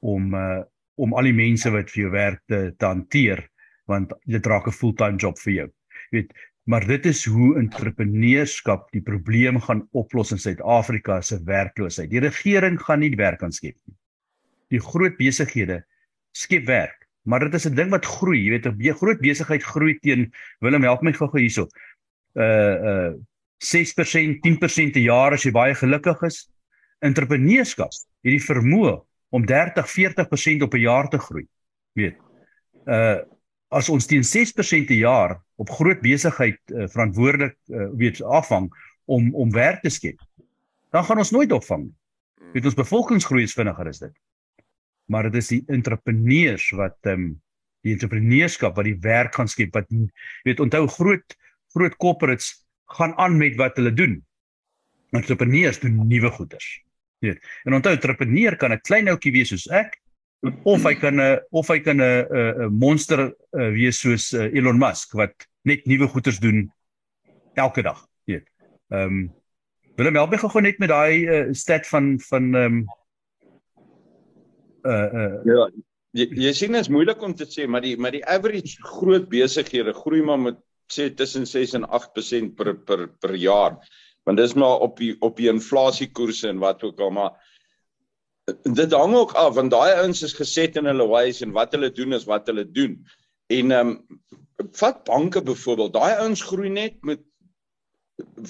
om uh om al die mense wat vir jou werk te, te hanteer want dit raak 'n fulltime job vir jou. Jy weet Maar dit is hoe entrepreneurskap die probleem gaan oplos in Suid-Afrika se werkloosheid. Die regering gaan nie werk aan skep nie. Die groot besighede skep werk, maar dit is 'n ding wat groei. Jy weet, 'n groot besigheid groei teen Willem help my gou-gou hierso. Uh uh 6%, 10% per jaar as jy baie gelukkig is. Entrepreneurskap het die vermoë om 30, 40% op 'n jaar te groei. Weet. Uh as ons teen 6% per jaar op groot besigheid uh, verantwoordelik uh, weet afhang om om werk te skep dan gaan ons nooit opvang weet ons bevolkingsgroei is vinniger is dit maar dit is die entrepreneurs wat ehm um, die entrepreneurskap wat die werk gaan skep wat weet onthou groot groot corporates gaan aan met wat hulle doen. Entrepreneurs doen nuwe goeders. Weet. En onthou entrepreneur kan 'n klein ouetjie wees soos ek of hy kan 'n of hy kan 'n 'n monster uh, wees soos uh, Elon Musk wat net nuwe goeders doen elke dag, weet. Ehm um, Willem help my gou net met daai uh, stat van van ehm um, uh uh ja jy, jy sien dit is moeilik om te sê maar die maar die average groot besighede groei maar met sê tussen 6 en 8% per per per jaar. Want dis maar op die op die inflasiekoerse en wat ook al maar dit hang ook af want daai ouens is geset in hulle ways en wat hulle doen is wat hulle doen. En ehm um, vat banke byvoorbeeld, daai ouens groei net met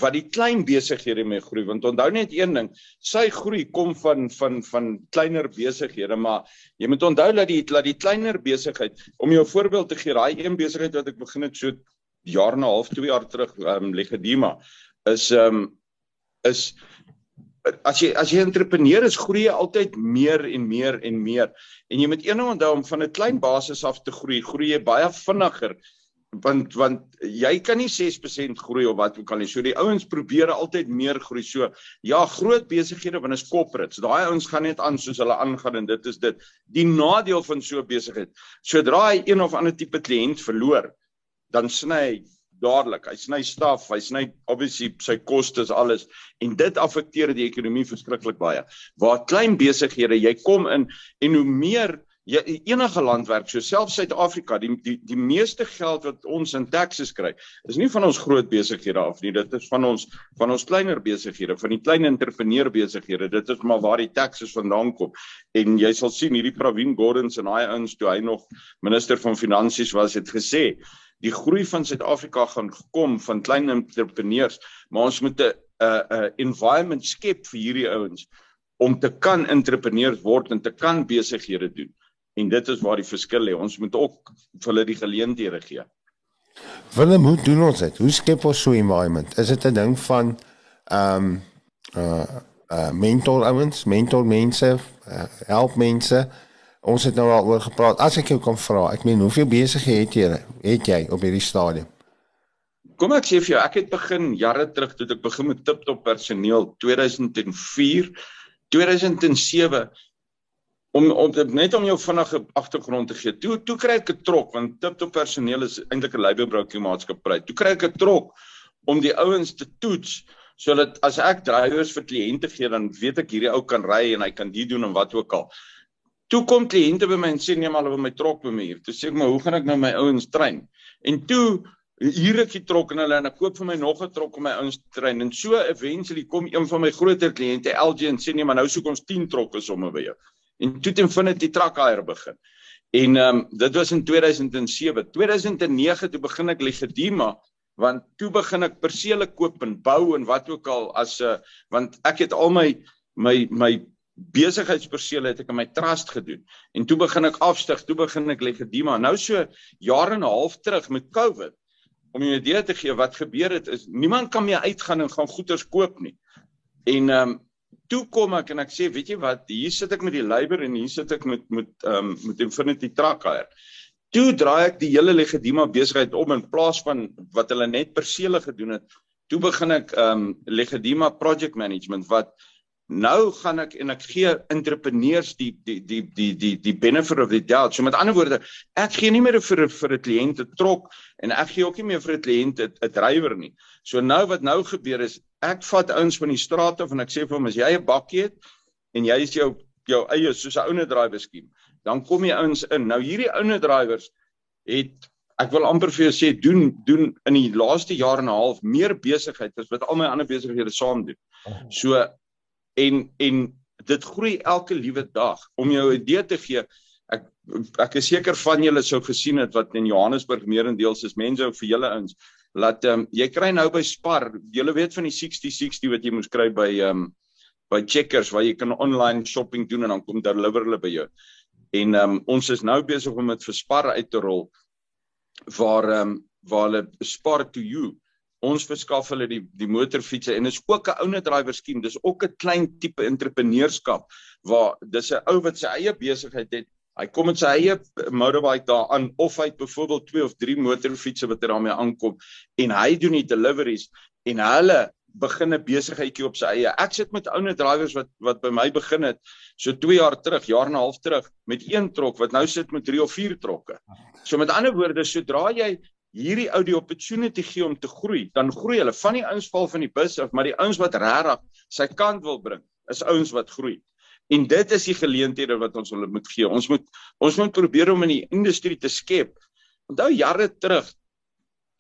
wat die klein besighede mee groei want onthou net een ding sy groei kom van van van kleiner besighede maar jy moet onthou dat die dat die kleiner besigheid om jou voorbeeld te gee daai een besigheid wat ek begin het so jaar en 'n half, 2 jaar terug ehm um, Legedima is ehm um, is as jy as jy entrepreneur is, groei jy altyd meer en meer en meer. En jy moet eendag onthou om van 'n klein basis af te groei, groei jy baie vinniger want want jy kan nie 6% groei of wat ook al nie. So die ouens probeer altyd meer groei. So ja, groot besighede wanneer is corporates. Daai ouens gaan net aan soos hulle aangaan en dit is dit. Die nadeel van so 'n besigheid, sodra hy een of ander tipe kliënt verloor, dan sny dadelik. Hy sny staf, hy sny obviously sy kostes alles en dit affekteer die ekonomie verskriklik baie. Waar klein besighede, jy kom in en hoe meer jy enige land werk, so selfs Suid-Afrika, die die die meeste geld wat ons in taxes kry, is nie van ons groot besighede af nie. Dit is van ons van ons kleiner besighede, van die klein entrepreneur besighede. Dit is maar waar die taxes vandaan kom. En jy sal sien hierdie Pravin Gordhan en hy ouens toe hy nog minister van finansies was, het gesê die groei van Suid-Afrika gaan kom van klein entrepreneurs, maar ons moet 'n 'n 'n environment skep vir hierdie ouens om te kan entrepreneurs word en te kan besighede doen. En dit is waar die verskil lê. Ons moet ook vir hulle die geleenthede gee. Willem, hoe doen ons dit? Hoe skep ons so 'n environment? Is dit 'n ding van ehm um, uh uh mentor ouens, mentor mense, uh, help mense? Ons het nou al oor gepraat. As ek jou kan vra, ek meen hoeveel besighede het jy het jy op hierdie stadium? Kom ek sê vir jou, ek het begin jare terug toe ek begin met Tiptop personeel 2004, 2007 om om net om jou vinnige agtergrond te gee. Toe toe kry ek 'n trok want Tiptop personeel is eintlik 'n labourbrokie maatskappy. Toe kry ek 'n trok om die ouens te toets sodat as ek drywers vir kliënte gee dan weet ek hierdie ou kan ry en hy kan dit doen en wat ook al. Toe kom kliënte by my en sê nee maar hulle wil my trok bemeer. Toe sê ek maar hoe gaan ek nou my ouens trein? En toe hier ek die trok en hulle en ek koop vir my nog 'n trok om my ouens te trein. En so eventually kom een van my groter kliënte LG en sê nee maar nou soek ons 10 trokke sommer by jou. En toe het Infinity Truck Hire begin. En ehm um, dit was in 2007. 2009 toe begin ek Legedima want toe begin ek persele koop en bou en wat ook al as 'n uh, want ek het al my my my besigheidspersele het ek in my trust gedoen en toe begin ek afstig, toe begin ek Legedima. Nou so jare en 'n half terug met COVID om 'n idee te gee wat gebeur het is niemand kan meer uitgaan en gaan goederes koop nie. En ehm um, toe kom ek en ek sê weet jy wat, hier sit ek met die labor en hier sit ek met met ehm um, met Infinity Truck Hire. Toe draai ek die hele Legedima besigheid om in plaas van wat hulle net persele gedoen het. Toe begin ek ehm um, Legedima Project Management wat Nou gaan ek en ek gee entrepreneurs die die die die die die benefit of the doubt. So met ander woorde, ek gee nie meer vir vir 'n kliënt 'n trok en ek gee ook nie meer vir 'n kliënt 'n drywer nie. So nou wat nou gebeur is, ek vat ouens van die straat af en ek sê vir hom as jy 'n bakkie het en jy is jou jou eie soos 'n ouene drywer skiem, dan kom jy ouens in. Nou hierdie ouene drywers het ek wil amper vir jou sê doen doen in die laaste jaar en 'n half meer besigheid as wat al my ander besighede saam doen. So en en dit groei elke liewe dag. Om jou 'n idee te gee ek ek is seker van julle sou gesien het wat in Johannesburg meerendeels is. Mense ook vir julle ins. Laat um, jy kry nou by Spar julle weet van die 60 60 wat jy moes kry by um, by Checkers waar jy kan online shopping doen en dan kom deliver hulle by jou. En um, ons is nou besig om dit vir Spar uit te rol waar um, waar hulle Spar to you Ons verskaf hulle die die motorfietsse en is ook 'n owner driver skema. Dis ook 'n klein tipe entrepreneurskap waar dis 'n ou wat sy eie besigheid het. Hy kom met sy eie motorbike daaraan of hy het byvoorbeeld 2 of 3 motorfietsse wat hy daarmee aankom en hy doen die deliveries en hulle begin 'n besigheidjie op sy eie. Ek sit met ouer drivers wat wat by my begin het so 2 jaar terug, jaar en 'n half terug met een trok wat nou sit met 3 of 4 trokke. So met ander woorde, sodra jy hierdie ou die opportunity gee om te groei, dan groei hulle van die ouens val van die bus af, maar die ouens wat regtig sy kant wil bring, is ouens wat groei. En dit is die geleenthede wat ons hulle moet gee. Ons moet ons moet probeer om in die industrie te skep. Onthou jare terug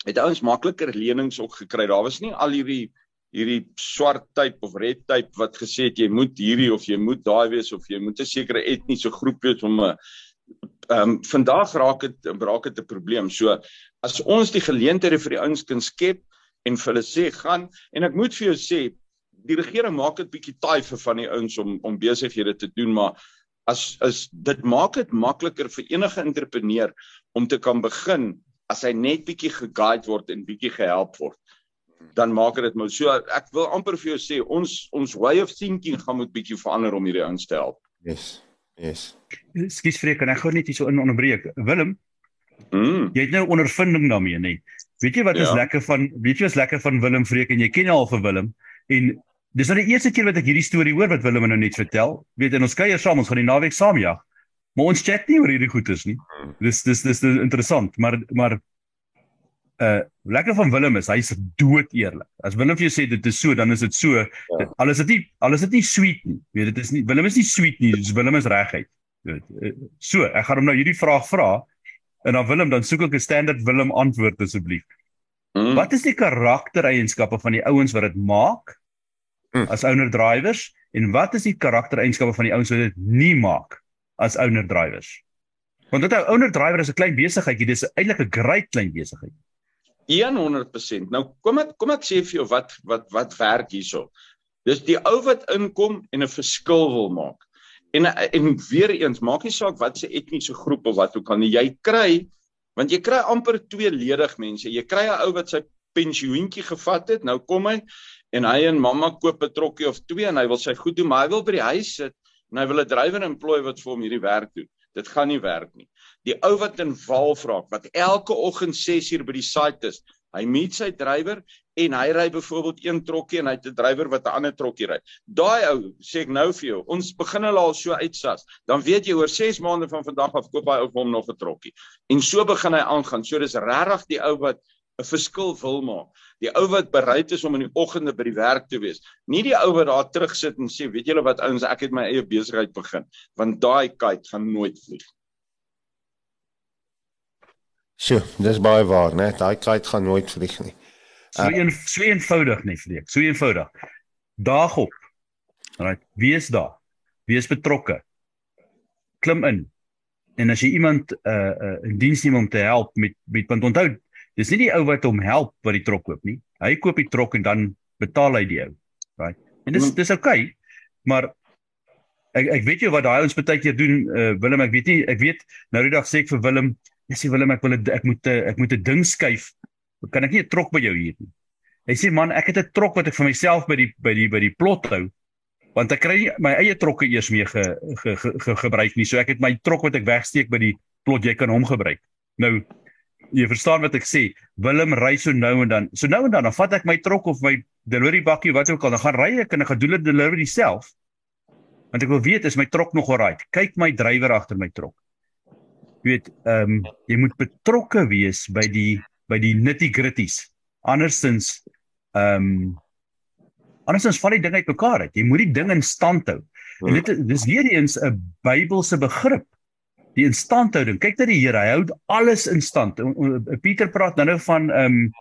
het ouens makliker lenings ook gekry. Daar was nie al hierdie hierdie swart tyd of red tyd wat gesê het jy moet hierdie of jy moet daai wees of jy moet 'n sekere etniese groep wees om 'n ehm um, vandag raak dit raak dit 'n probleem. So as ons die geleenthede vir die ouens kan skep en vir hulle sê gaan en ek moet vir jou sê die regering maak dit bietjie taai vir van die ouens om om besighede te doen maar as as dit maak dit makliker vir enige entrepreneur om te kan begin as hy net bietjie geguide word en bietjie gehelp word dan maak dit maar so ek wil amper vir jou sê ons ons way of thinking gaan moet bietjie verander om hierdie ouens te help. Yes. Yes. Skus vreek kan ek gou net hier so in onderbreek. Willem. Mm. Jy het nou ondervinding daarmee, nê? Weet jy wat ja. is lekker van weet jy wat is lekker van Willem Vreek en jy ken al vir Willem en dis nou die eerste keer wat ek hierdie storie hoor wat Willem nou net vertel. Weet en ons kuier saam, ons gaan die naweek saam jag. Maar ons chat nie oor hierdie goeters nie. Hmm. Dis dis dis, dis interessant, maar maar uh lekker van Willem is hy's dood eerlik. As Willem vir jou sê dit is so, dan is dit so. Ja. Al is dit nie al is dit nie sweet nie. Weet dit is nie Willem is nie sweet nie, dis Willem is reguit. Eh, so, ek gaan hom nou hierdie vraag vra en dan Willem dan soek ek 'n standaard Willem antwoord asseblief. Hmm. Wat is die karaktereienskappe van die ouens wat dit maak hmm. as owner drivers en wat is die karaktereienskappe van die ouens wat dit nie maak as owner drivers? Want dit 'n owner driver is 'n klein besigheidjie, dis eintlik 'n groot klein besigheid. 100%. Nou kom ek kom ek sê vir jou wat wat wat werk hierso. Dis die ou wat inkom en 'n verskil wil maak. En en weer eens, maak nie saak wat se etniese groep of wat ook al nie, jy kry want jy kry amper tweeledig mense. Jy kry 'n ou wat sy pensioentjie gevat het, nou kom hy en hy en mamma koop 'n trokkie of twee en hy wil sy goed doen, maar hy wil by die huis sit en hy wil 'n drywer employ wat vir hom hierdie werk doen. Dit gaan nie werk nie die ou wat in Walvraak wat elke oggend 6 uur by die site is. Hy meet sy drywer en hy ry byvoorbeeld een trokkie en hy het 'n drywer wat 'n ander trokkie ry. Daai ou sê ek nou vir jou, ons begin hulle al so uitsas. Dan weet jy oor 6 maande van vandag af koop hy ou hom nog 'n trokkie. En so begin hy aangaan. So dis regtig die ou wat 'n verskil wil maak. Die ou wat bereid is om in die oggende by die werk te wees. Nie die ou wat daar terug sit en sê, weet julle wat ouens, ek het my eie besigheid begin, want daai kite gaan nooit vlieg. So, dis baie waar, né? Daai kite gaan nooit vlieg nie. So een so eenvoudig net vlieg. So eenvoudig. Daag op. Right. Wees daar. Wees betrokke. Klim in. En as jy iemand uh uh in diens neem om te help met met want onthou, dis nie die ou wat hom help wat die trok koop nie. Hy koop die trok en dan betaal hy die ou. Right. En dis dis oukei. Okay, maar ek ek weet jy wat daai ouens baie keer doen uh Willem, ek weet nie, ek weet nou die dag sê ek vir Willem Hy sê Willem ek wil ek moet ek moet 'n ding skuif. Kan ek nie 'n trok by jou hier nie? Hy sê man, ek het 'n trok wat ek vir myself by die by die by die plot hou. Want ek kry nie my eie trokke eers mee ge, ge, ge, ge gebruik nie. So ek het my trok wat ek wegsteek by die plot, jy kan hom gebruik. Nou jy verstaan wat ek sê. Willem ry so nou en dan. So nou en dan dan vat ek my trok of my delivery bakkie wat ook al, dan gaan ry ek en ek gaan doen dit delivery self. Want ek wil weet is my trok nog alright. Kyk my drywer agter my trok weet ehm um, jy moet betrokke wees by die by die nitty-gritties. Andersins ehm um, andersins val die ding uitmekaar uit. Jy moet die ding in stand hou. En dit dis weer eens 'n Bybelse begrip. Die instandhouding. Kyk dat die Here, hy hou alles in stand. Pieter praat nou nou van ehm um,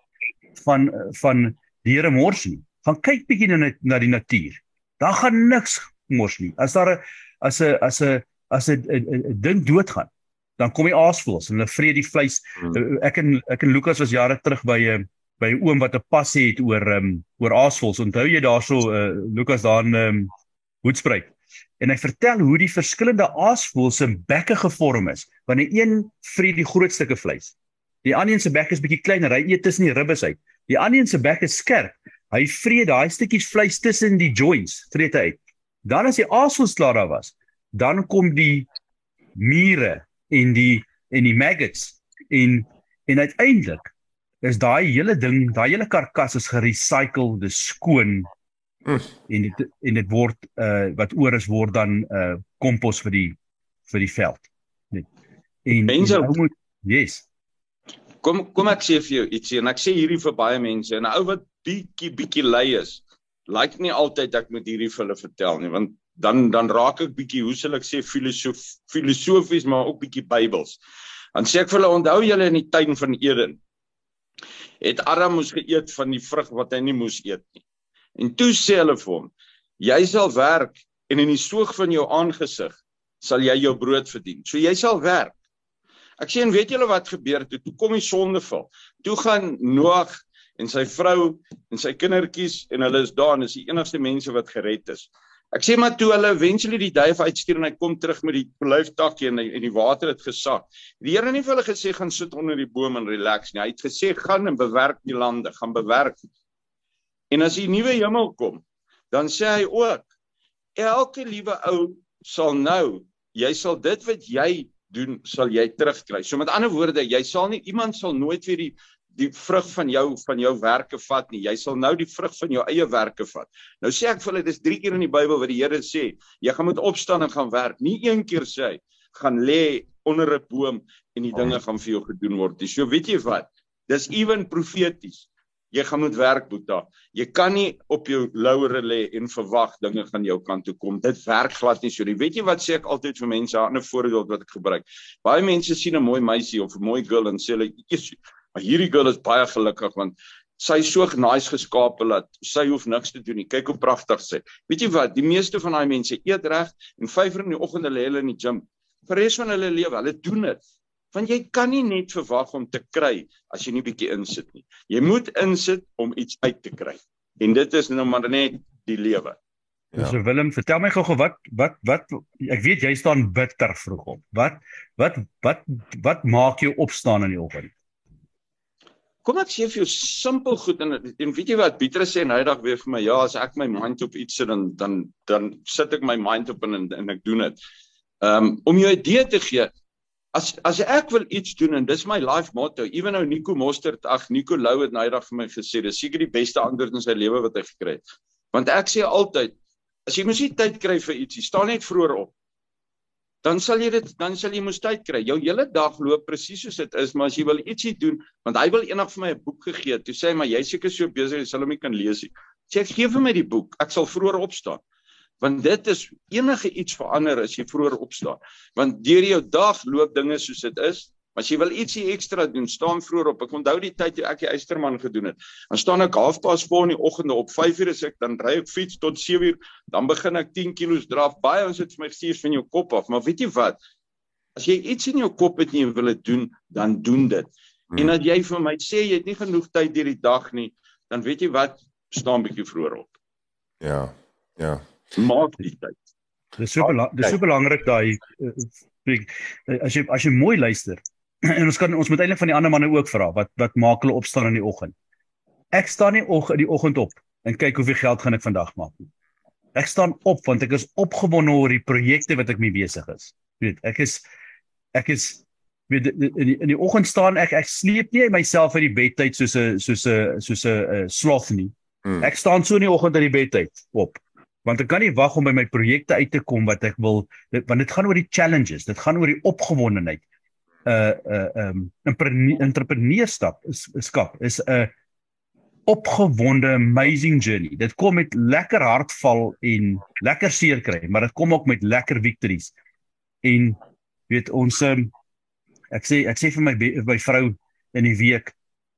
van van die Here mors nie. Gaan kyk bietjie na na die natuur. Daar gaan niks mors nie. As daar 'n as 'n as 'n as 'n ding doodgaan, dan kom die aasvoëls en hulle vreet die vleis. Hmm. Ek en ek en Lukas was jare terug by 'n eh, by 'n oom wat 'n passie het oor um, oor aasvoëls. Onthou jy daarso uh, Lukas daar in um, Hoedspruit? En hy vertel hoe die verskillende aasvoëls se bekke gevorm is. Die een vreet die groot stukke vleis. Die ander een se bek is bietjie kleiner. Hy eet tussen die ribbes uit. Die ander een se bek is skerp. Hy vreet daai stukkies vleis tussen die joints, vreet hy uit. Dan as die asels klaar daar was, dan kom die mure en die en die maggots en en uiteindelik is daai hele ding, daai hele karkas is gerecycle, dis skoon. Mm. En dit en dit word uh wat oor is word dan uh kompos vir die vir die veld. Net. En mense moet yes. Kom kom ek sê vir jou ietsie en ek sê hierdie vir baie mense en 'n ou wat bietjie bietjie lui is, lyk nie altyd ek moet hierdie vir hulle vertel nie want dan dan raak ek bietjie hoe sal ek sê filosof filosofies maar ook bietjie Bybels. Dan sê ek vir hulle onthou julle in die tuin van Eden het Adam moes geëet van die vrug wat hy nie moes eet nie. En toe sê hulle vir hom: "Jy sal werk en in die soog van jou aangesig sal jy jou brood verdien." So jy sal werk. Ek sê en weet julle wat gebeur toe? Toe kom die sondeval. Toe gaan Noag en sy vrou en sy kindertjies en hulle is daar en is die enigste mense wat gered is. Ek sê maar toe hulle eventually die duif uitstuur en hy kom terug met die blyftakkie en en die water het gesak. Die Here het nie vir hulle gesê gaan sit onder die boom en relax nie. Hy het gesê gaan en bewerk die lande, gaan bewerk. En as die nuwe hemel kom, dan sê hy ook elke liewe ou sal nou, jy sal dit wat jy doen, sal jy terugkry. So met ander woorde, jy sal nie iemand sal nooit weer die die vrug van jou van jou werke vat nie. Jy sal nou die vrug van jou eie werke vat. Nou sê ek vir hulle dis 3 keer in die Bybel wat die Here sê, jy gaan moet opstaan en gaan werk. Nie een keer sê hy gaan lê onder 'n boom en die dinge gaan vir jou gedoen word. So weet jy wat? Dis ewen profeties. Jy gaan moet werk, Boeta. Jy kan nie op jou lauwere lê en verwag dinge gaan jou kant toe kom. Dit werk glad nie so nie. Weet jy wat sê ek altyd vir mense, 'n ander voorbeeld wat ek gebruik. Baie mense sien 'n mooi meisie of 'n mooi girl en sê hulle, Maar hierdie girl is baie gelukkig want sy is so nice geskaap dat sy hoef niks te doen nie. Kyk hoe pragtig sy. Weet jy wat? Die meeste van daai mense eet reg en 5:00 in die oggend lê hulle in die gim. Vir res van hulle lewe, hulle doen dit. Want jy kan nie net verwag om te kry as jy nie bietjie insit nie. Jy moet insit om iets uit te kry. En dit is nou maar net die lewe. Ja. So Willem, vertel my gou-gou wat wat wat ek weet jy staan bitter vroeg op. Wat wat wat wat maak jou opstaan in die oggend? Kom ek sê vir jou simpel goed en en weet jy wat Pieter sê en hy dag weer vir my ja as ek my mind op iets sit dan dan dan sit ek my mind op en en, en ek doen dit. Ehm um, om jou idee te gee as as ek wil iets doen en dis my life motto ewen nou Nico Mostert ag Nico Lou het nou eendag vir my gesê dis seker die beste antwoord in sy lewe wat hy gekry het. Want ek sê altyd as jy mos nie tyd kry vir ietsie staan net vroeër op dan sal jy dit dan sal jy moes tyd kry. Jou hele dag loop presies soos dit is, maar as jy wil ietsie doen, want hy wil eendag vir my 'n boek gegee het. Toe sê hy maar jy seker so besig, jy sal hom nie kan lees nie. Sê ek gee vir my die boek. Ek sal vroeër opstaan. Want dit is enige iets verander as jy vroeër opstaan. Want deur jou dag loop dinge soos dit is. Maar as jy wil ietsie ekstra doen, staan vroeër op. Ek onthou die tyd toe ek die eysterman gedoen het. Dan staan ek halfpad voor in die oggende op 5:00 as ek dan ry ek fiets tot 7:00, dan begin ek 10 kg draf. Baie ons het vir my gesê van jou kop af, maar weet jy wat? As jy iets in jou kop het en jy wil dit doen, dan doen dit. Hmm. En as jy vir my sê jy het nie genoeg tyd deur die dag nie, dan weet jy wat, staan bietjie vroeër op. Ja. Ja. Maak die tyd. Dis so belangrik, dis so belangrik daai uh, as jy as jy mooi luister, en ons kan ons moet eintlik van die ander manne ook vra wat wat maak hulle opstaan in die oggend. Ek staan nie og in die oggend op en kyk hoeveel geld gaan ek vandag maak nie. Ek staan op want ek is opgewonde oor die projekte wat ek mee besig is. Jy weet, ek is ek is weet in die, in die oggend staan ek ek sleep nie myself uit die bedtyd soos 'n soos 'n soos 'n sloth nie. Hmm. Ek staan so in die oggend uit die bedtyd op want ek kan nie wag om by my projekte uit te kom wat ek wil dit, want dit gaan oor die challenges, dit gaan oor die opgewondenheid uh uh um entrepreneurskap is skap is 'n opgewonde amazing journey. Dit kom met lekker hartval en lekker seer kry, maar dit kom ook met lekker victories. En weet ons um, ek sê ek sê vir my my vrou in die week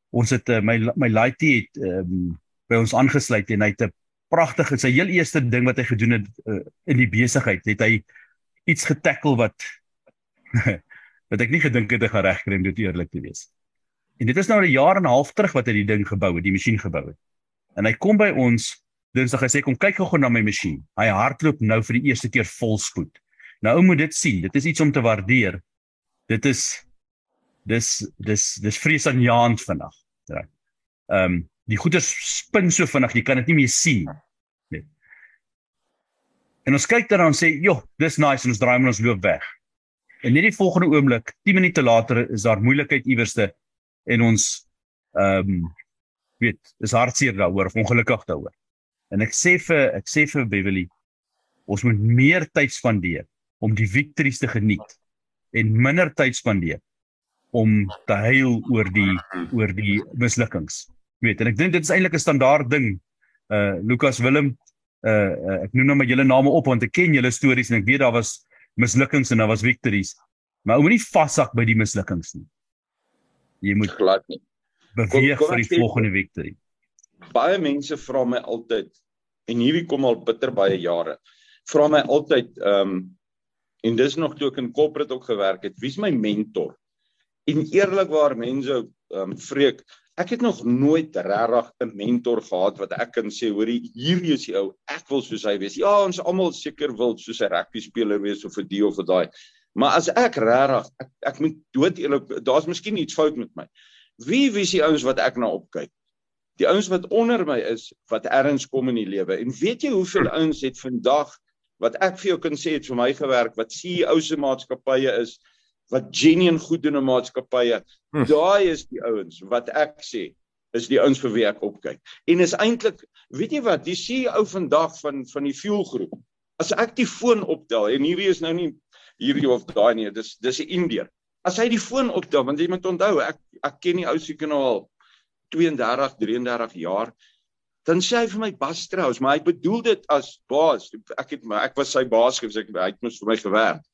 ons het uh, my my laity het um, by ons aangesluit en hy het 'n pragtige sy heel eerste ding wat hy gedoen het uh, in die besigheid het hy iets getackle wat wat ek nie gedink het ek gaan regkry om dit eerlik te wees. En dit is nou 'n jaar en 'n half terug wat hy die ding gebou het, die masjien gebou het. En hy kom by ons Dinsdag hy sê kom kyk gou na my masjien. Hy hardloop nou vir die eerste keer vol spoed. Nou ou moet dit sien. Dit is iets om te waardeer. Dit is dis dis dis vreesaanjaend vandag. Ja. Ehm um, die goeie spin so vinnig, jy kan dit nie meer sien nie. En ons kyk dan en sê, "Joh, dis nice," en ons draai en ons loop weg. En net die volgende oomblik, 10 minute later is daar moeilikheid iewerste en ons ehm um, weet, is hartseer daaroor of ongelukkig daaroor. En ek sê vir ek sê vir Beverly, ons moet meer tyd spandeer om die victories te geniet en minder tyd spandeer om te huil oor die oor die mislukkings. Weet, en ek dink dit is eintlik 'n standaard ding. Uh Lukas Willem, uh, uh ek noem nou maar julle name op want ek ken julle stories en ek weet daar was mislukkings en daar was victories. Maar ou moenie vashak by die mislukkings nie. Jy moet glad nie beweeg kom, kom vir die volgende victory. Baie mense vra my altyd en hierdie kom al bitter baie jare. Vra my altyd ehm um, en dis nog toe ek in corporate ook gewerk het, wie's my mentor? En eerlikwaar mense ehm um, vreek, ek het nog nooit regtig 'n mentor gehad wat ek kan sê, hoorie, hierdie is die ou, ek wil soos hy wees. Ja, ons almal seker wil soos 'n rugby speler wees of 'n die of 'n daai. Maar as ek regtig ek, ek moet dood eerlik, daar's miskien iets fout met my. Wie wie is die ouens wat ek na opkyk? Die ouens wat onder my is wat erns kom in die lewe. En weet jy hoeveel ouens het vandag wat ek vir jou kan sê het vir my gewerk wat CEO's se maatskappye is wat genuen goed doen in maatskappye. Hm. Daai is die ouens wat ek sê is die ouens vir wie ek opkyk. En is eintlik weet jy wat die CEO vandag van van die fuel groep. As ek die foon optel en hierdie is nou nie hierdie of daai nie, dis dis 'n Indiër as hy die foon optel want jy moet onthou ek ek ken die ou seker nou al 32 33 jaar dan sê hy vir my Bas Strauss maar hy bedoel dit as baas ek het maar ek was sy baas gewees ek hy het mos vir my gewerk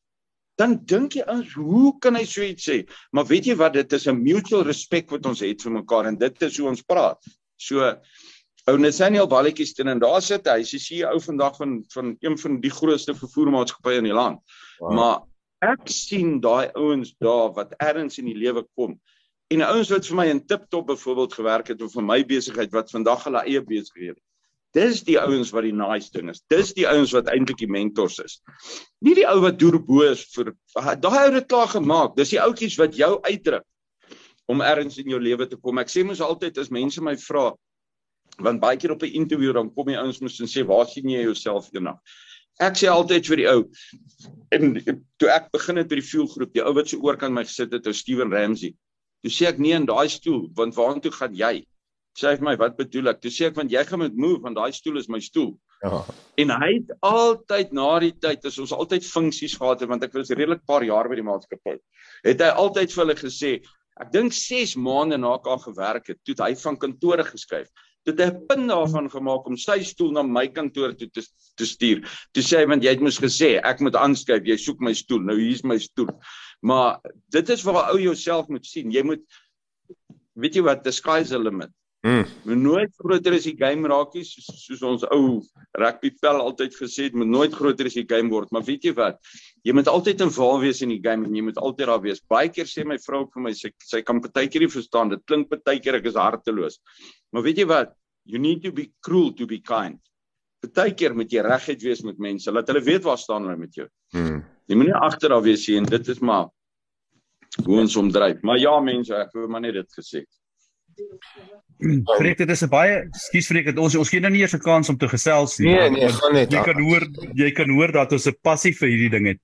dan dink jy ons hoe kan hy so iets sê maar weet jy wat dit is 'n mutual respect wat ons het vir mekaar en dit is hoe ons praat so ou Nathaniel Balletjies teen en daar sit hy sy CEO vandag van van een van die grootste vervoermaatskappye in die land wow. maar ek sien daai ouens daar wat ergens in die lewe kom. En ouens wat vir my in Tiptop byvoorbeeld gewerk het of vir my besigheid wat vandag hulle eie besigheid het. Dis die ouens wat die nice ding is. Dis die ouens wat eintlik die mentors is. Nie die ou wat deur bo is vir daai ou het klaar gemaak. Dis die ouetjies wat jou uitdruk om ergens in jou lewe te kom. Ek sê mos altyd as mense my vra want baie keer op 'n onderhoud dan kom die ouens mos en sê waar sien jy jouself eendag? Ek sê altyd vir die ou en toe ek begin het by die fuel groep, die ou wat so oorkant my gesit het, ou Steven Ramsey. Toe sê ek nee in daai stoel, want waartoe gaan jy? Sê hy vir my, wat bedoel ek? Toe sê ek want jy gaan met move want daai stoel is my stoel. Ja. En hy het altyd na die tyd, as ons altyd funksies gehad het want ek was redelik paar jaar by die maatskappy. Het hy altyd vir hulle gesê, ek dink 6 maande na ek al gewerk het, toe hy van kantore geskuif het 'n punt daarvan gemaak om sy stoel na my kantoor toe te, te stuur. Toe sê hy want jy het mos gesê ek moet aanskryf, jy soek my stoel. Nou hier's my stoel. Maar dit is waar ou jouself moet sien. Jy moet weet jy wat, the sky's the limit. Mm. Moet nooit groter as die game raakie soos, soos ons ou rugby pel altyd gesê het, moet nooit groter as die game word, maar weet jy wat? Jy moet altyd involved wees in die game en jy moet altyd daar wees. Baie keer sê my vrou vir my sy sy kan partykeer nie verstaan. Dit klink partykeer ek is harteloos. Maar weet jy wat? You need to be cruel to be kind. Partykeer moet jy regheid wees met mense. Laat hulle weet waar staan hulle met jou. Mm. Jy moenie agter daar wees nie en dit is maar hoe ons omdryf. Maar ja mense, ek wou maar net dit gesê. Freek dit is 'n baie skuis Freek dit ons ons gee nou nie eers 'n kans om te gesels nie. Nee, nee, gaan net. Jy kan hoor jy kan hoor dat ons 'n passie vir hierdie ding het.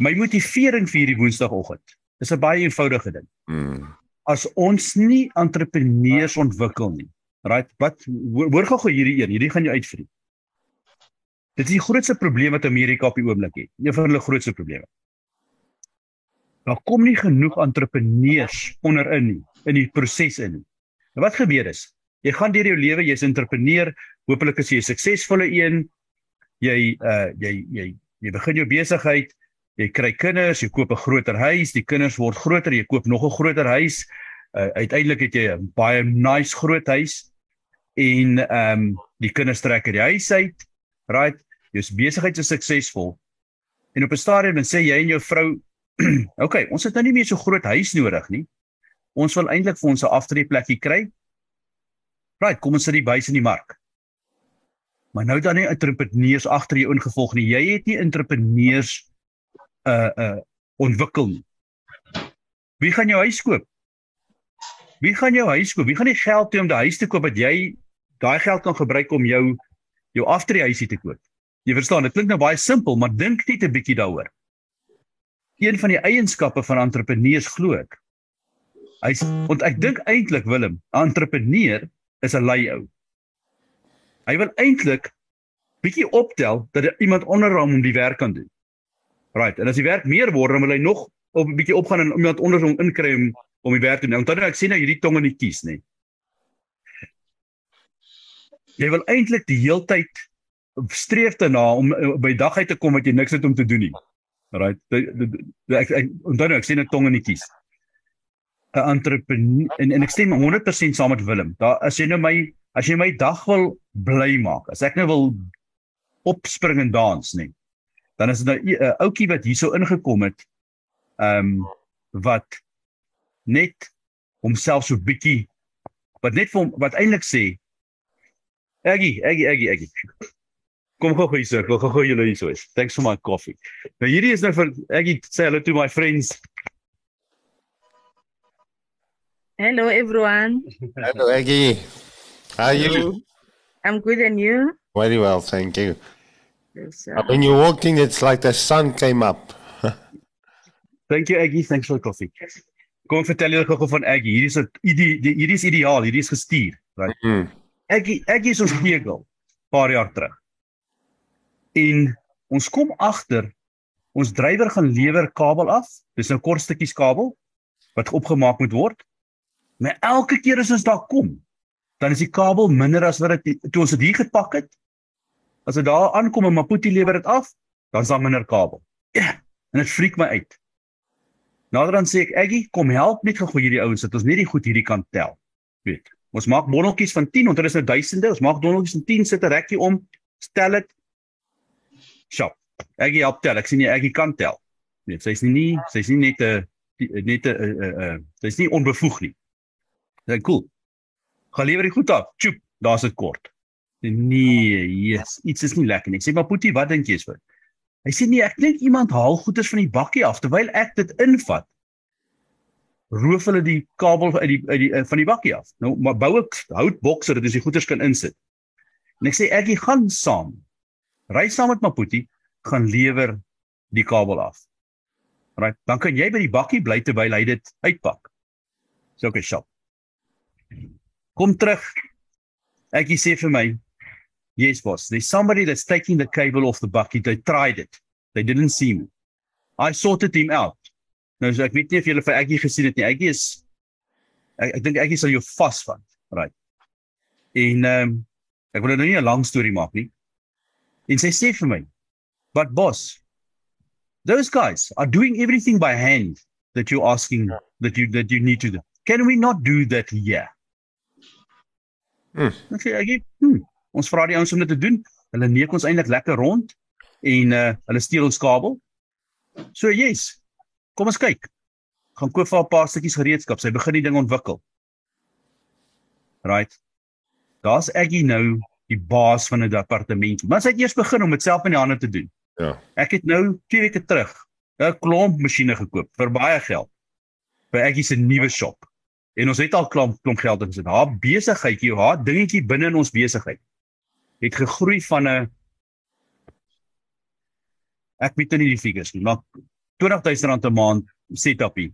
My motivering vir hierdie Woensdagoggend is 'n baie eenvoudige ding. Hmm. As ons nie entrepreneurs ontwikkel nie. Right, wat hoor gou gou hierdie een, hierdie gaan jou uitvriet. Dit is die grootste probleem wat Amerika op die oomblik het. Een van hulle grootste probleme. Daar kom nie genoeg entrepreneurs onderin nie in die proses in. Nou wat gebeur is, jy gaan deur jou lewe, jy's 'n entrepreneur, hopelik is jy 'n suksesvolle een. Jy uh jy jy jy begin jou besigheid, jy kry kinders, jy koop 'n groter huis, die kinders word groter, jy koop nog 'n groter huis. Uh uiteindelik het jy 'n baie nice groot huis en ehm um, die kinders trek uit die huis uit. Right? Jou besigheid is suksesvol. En op 'n stadium dan sê jy en jou vrou, "Oké, okay, ons het nou nie meer so groot huis nodig nie. Ons wil eintlik vir ons 'n aftreeplekkie kry. Right, kom ons sit die buis in die mark. Maar nou dan nie entrepreneurs agter jou ingevolg nie. Jy het nie entrepreneurs uh uh ontwikkel nie. Wie gaan jou huis koop? Wie gaan jou huis koop? Wie gaan die geld hê om die huis te koop wat jy daai geld kan gebruik om jou jou aftree huisie te koop? Jy verstaan, dit klink nou baie simpel, maar dink net 'n bietjie daaroor. Een van die eienskappe van entrepreneurs glo ek. Hy's want ek dink eintlik Willem, 'n entrepreneur is 'n lui ou. Hy wil eintlik bietjie optel dat iemand onder hom die werk kan doen. Right, en as die werk meer word, dan wil hy nog op 'n bietjie opgaan en iemand onder hom inkry om om die werk te doen. Onthou nou ek sê nou hierdie tong in die kies, nê. Jy wil eintlik die heeltyd streef daarna om by dag uit te kom wat jy niks het om te doen nie. Right. Ek onthou nou ek sê 'n tong in die kies. 'n entrepreneur en en ek stem 100% saam met Willem. Daar as jy nou my as jy my dag wil bly maak, as ek nou wil opspring en dans, nê. Dan is dit nou 'n ouetjie wat hierso ingekom het. Ehm um, wat net homself so bietjie wat net vir hom wat eintlik sê Aggie, Aggie, Aggie, Aggie. Kom gou hier, ek wil gou gou julle hier so is. Thanks for my coffee. Nou hierdie is nou vir Aggie sê hello to my friends. Hello everyone. Hello Aggie. How are you? I'm good and you? Very well, thank you. Yes, Uh, When you walked in, it's like the sun came up. Thank you Aggie, thanks for the coffee. Kom vertel julle gou van Aggie. Hierdie is 'n hierdie is ideaal, hierdie is gestuur, right? Mm. Aggie Aggie is ons kegel paar jaar terug. En ons kom agter ons drywer gaan lewer kabel af. Dis nou kort stukkies kabel wat opgemaak moet word. Maar elke keer as ons daar kom, dan is die kabel minder as wat dit toe ons dit hier gepak het. As dit daar aankom en Maputi lewer dit af, dan is daar minder kabel. Ja, en dit freak my uit. Nader dan sê ek Aggie, kom help net gou hierdie ouens dat ons net die goed hierdie kan tel. Weet. Ons maak bonneltjies van 10, want dit is nou duisende. Ons maak bonneltjies van 10, sit 'n rekkie om, stel dit. Shop. Aggie help tel. Ek sien jy Aggie kan tel. Weet, sy's nie nie, sy's nie net 'n net 'n 'n 'n sy's nie onbevoeg nie. Dis cool. Gaan lewer die goed af. Tjoep, daar's dit kort. Nee, yes, iets is nie lekker nie. Ek sê maar Boetie, wat dink jy is fout? Hy sê nee, ek dink iemand haal goeders van die bakkie af terwyl ek dit invat. Roof hulle die kabel uit die uit die uh, van die bakkie af. Nou maar bou ek houtbokse dat jy die goeders kan insit. En ek sê ek gaan saam. Ry saam met Maputi, gaan lewer die kabel af. Right, dan kan jy by die bakkie bly terwyl hy dit uitpak. So okay, shop. Kom terug. Ek sê vir my, Yes, boss. There's somebody that's taking the cable off the bucket. They tried it. They didn't see me. I sorted him out. Nou so ek weet nie of julle vir Aggie gesien het nie. Aggie is ek, ek dink Aggie sal jou vasvang. Right. En ehm um, ek wil nou nie 'n lang storie maak nie. En sy sê vir my, "But boss, those guys are doing everything by hand that you're asking that you that you need to do. Can we not do that here?" Hmm. Ek sê Aggie, hmm, ons vra die ouens om dit te doen. Hulle neek ons eintlik lekker rond en uh hulle steel ons kabel. So yes. Kom ons kyk. Gaan koop vir 'n paar stukkies gereedskap. Sy begin die ding ontwikkel. Right. Daar's Aggie nou die baas van 'n departement. Maar sy het eers begin om dit self in die hande te doen. Ja. Ek het nou 2 weke terug 'n klomp masjiene gekoop vir baie geld by Aggie se nuwe shop. En ons het al klomp klomp geld ingesit. Haar besigheidjie, haar dingetjie binne in ons besigheid het gegroei van 'n ek weet nou nie die figures nie, maar 20000 rand 'n maand setupie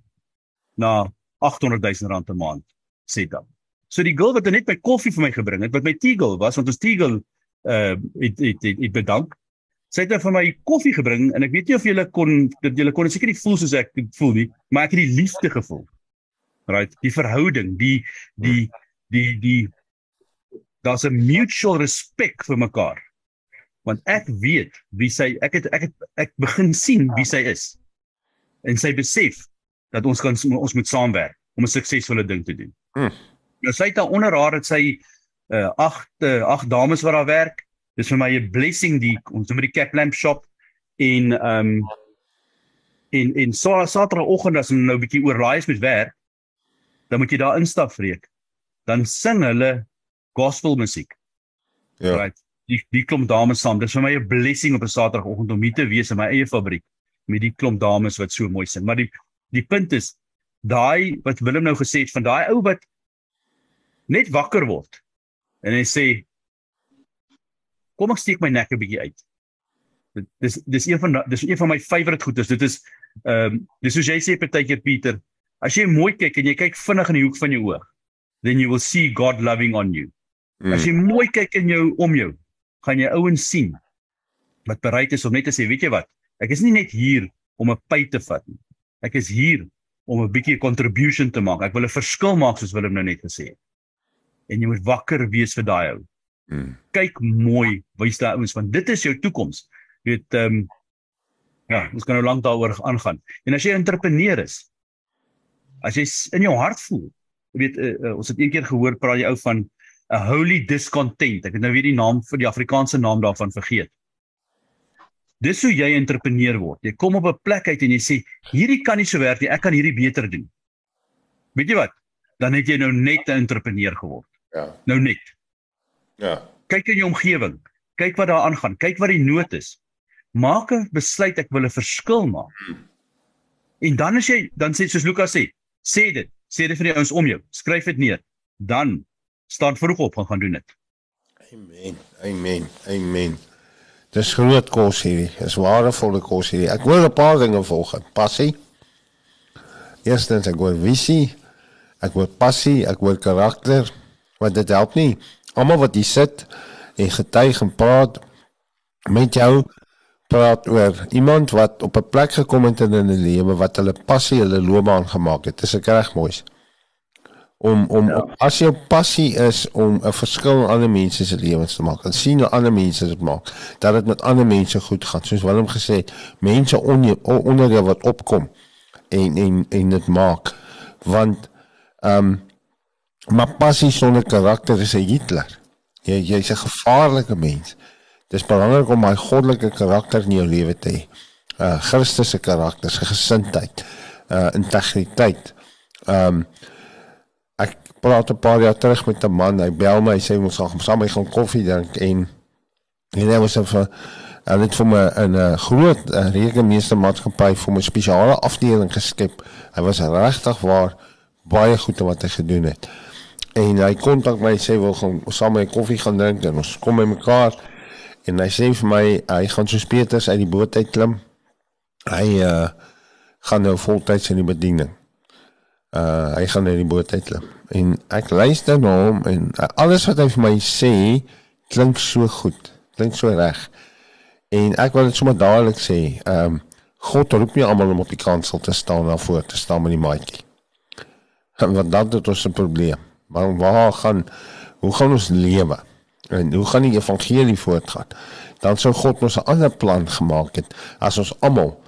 na 800000 rand 'n maand setup. So die girl wat net my koffie vir my gebring het, wat my tea girl was, want ons tea girl uh het het het, het bedank. Sy het nou vir my koffie gebring en ek weet nie of julle kon dat julle kon seker nie voel soos ek voel nie, maar ek het die liefde gevoel. Right, die verhouding, die die die die daar's 'n mutual respek vir mekaar. Want ek weet wie sy ek het ek het ek begin sien wie sy is. En sy besef dat ons kan ons moet saamwerk om 'n suksesvolle ding te doen. Hmm. Nou sy het daar onder haar het sy uh agt uh, agt dames wat daar werk. Dis vir my 'n blessing die ons noem dit die Cap Lamp shop en ehm um, en en so Saterdagoggend as hulle nou 'n bietjie oorlaai is met werk, dan moet jy daar instap vreek. Dan sing hulle gospel musiek. Ja. Right. Die die klomp dames saam. Dis vir my 'n blessing op 'n Saterdagoggend om hier te wees in my eie fabriek met die klomp dames wat so mooi sing. Maar die die punt is daai wat Willem nou gesê het van daai ou wat net wakker word en hy sê kom ek steek my nek 'n bietjie uit. Dit dis dis een van dis een van my favourite goedes. Dit is ehm um, dis soos jy sê partykeer Pieter, as jy mooi kyk en jy kyk vinnig in die hoek van jou oog, then you will see God loving on you. Mm. As jy mooi kyk in jou om jou, gaan jy ouens sien wat bereid is om net te sê, weet jy wat? Ek is nie net hier om 'n pyp te vat nie. Ek is hier om 'n bietjie contribution te maak. Ek wil 'n verskil maak soos Willem nou net gesê het. En jy moet wakker wees vir daai ou. Hmm. Kyk mooi, wys daai ouens want dit is jou toekoms. Jy weet ehm um, ja, ons kan nou lank daaroor aangaan. En as jy 'n entrepreneur is, as jy in jou hart voel, jy weet uh, uh, ons het eendag gehoor praat jy ou van 'n holy discontent. Ek het nou weer die naam vir die Afrikaanse naam daarvan vergeet. Dis hoe jy entrepreneur word. Jy kom op 'n plek uit en jy sê hierdie kan nie so werk nie, ek kan hierdie beter doen. Weet jy wat? Dan het jy nou net 'n entrepreneur geword. Ja. Nou net. Ja. Kyk in jou omgewing. Kyk wat daar aangaan. Kyk wat die nood is. Maak 'n besluit ek wil 'n verskil maak. Hmm. En dan as jy dan sê soos Lukas sê, sê dit. Sê dit vir die ouens om jou. Skryf dit neer. Dan staan vroeg op en gaan doen dit. Amen. Amen. Amen. Dis groot kos hierdie. Dis waardevolle kos hierdie. Ek hoor 'n paar dinge volgens. Passie. Eerstens ek hoor visie. Ek hoor passie, ek hoor karakter. Want dit help nie. Almal wat hier sit en getuig en praat met jou praat oor iemand wat op 'n plek gekom het in 'n lewe wat hulle passie hulle loopbaan gemaak het. Dis ek reg mooi om om ja. as jou passie is om 'n verskil in ander mense se lewens te maak en sien hoe ander mense dit maak dat dit met ander mense goed gaan. Soos Willem gesê het mense on, onder jou wat opkom en en en dit maak. Want ehm um, maar passie sonder karakter is 'n Hitler. Jy jy's 'n gevaarlike mens dis belangrik om my goddelike karakter in jou lewe te hê uh Christus se karakter se gesindheid uh integriteit um, praat 'n paar jaar terug met 'n man. Hy bel my, hy sê ons gaan saam gaan koffie drink en en hy was vir hulle het vir my 'n groot rekenmeester maatskappy vir 'n spesiale afdeling geskep. Hy was regtig waar baie goed wat hy gedoen het. En hy kontak my sê wil gaan saam met koffie gaan drink en ons kom by mekaar en hy sê vir my hy gaan so Peters uit die boot uit klim. Hy uh gaan nou voltyds in die bediening. Uh hy gaan in die boot uit klim en ek luister na hom en alles wat hy vir my sê klink so goed, klink so reg. En ek wil dit sommer dadelik sê, ehm um, God roep nie almal om op die kansel te staan en voor te staan met die maatjie. Want dan het ons 'n probleem. Maar waar gaan hoe gaan ons lewe? En hoe gaan die evangelie voortgaan? Dan sou God ons 'n ander plan gemaak het as ons almal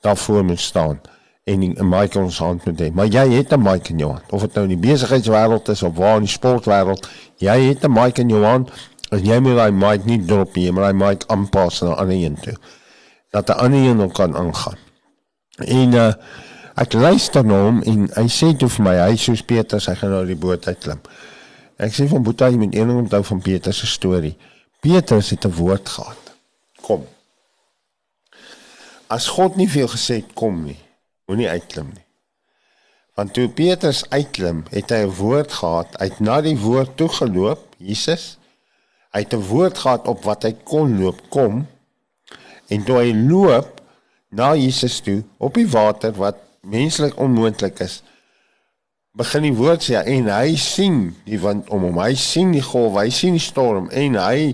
daarvoor moet staan en 'n mic in ons hand moet hê. Maar jy het 'n mic in jou hand. Of dit nou in die besigheidswêreld is of waar in die sportwêreld, jy het 'n mic in jou hand en jy moet daai mic nie drop nie, maar daai mic aanpas na 'n ander een toe. Dat 'n ander een ook kan aangaan. En uh ek luister na hom en hy sê toe vir my, hy soos Petrus, hy gaan nou die boot uitklim. Ek sê van Boeta, jy moet een ding onthou van Petrus se storie. Petrus het 'n woord gehad. Kom. As God nie vir jou gesê het kom nie, moenie uitklim nie. Want toe Petrus uitklim, het hy 'n woord gehad, hy het na die woord toe geloop, Jesus. Hy het 'n woord gehad op wat hy kon loop, kom. En toe hy loop na Jesus toe op die water wat menslik onmoontlik is, begin die woord sê en hy sien die wind om hom, hy sien die golf, hy sien die storm en hy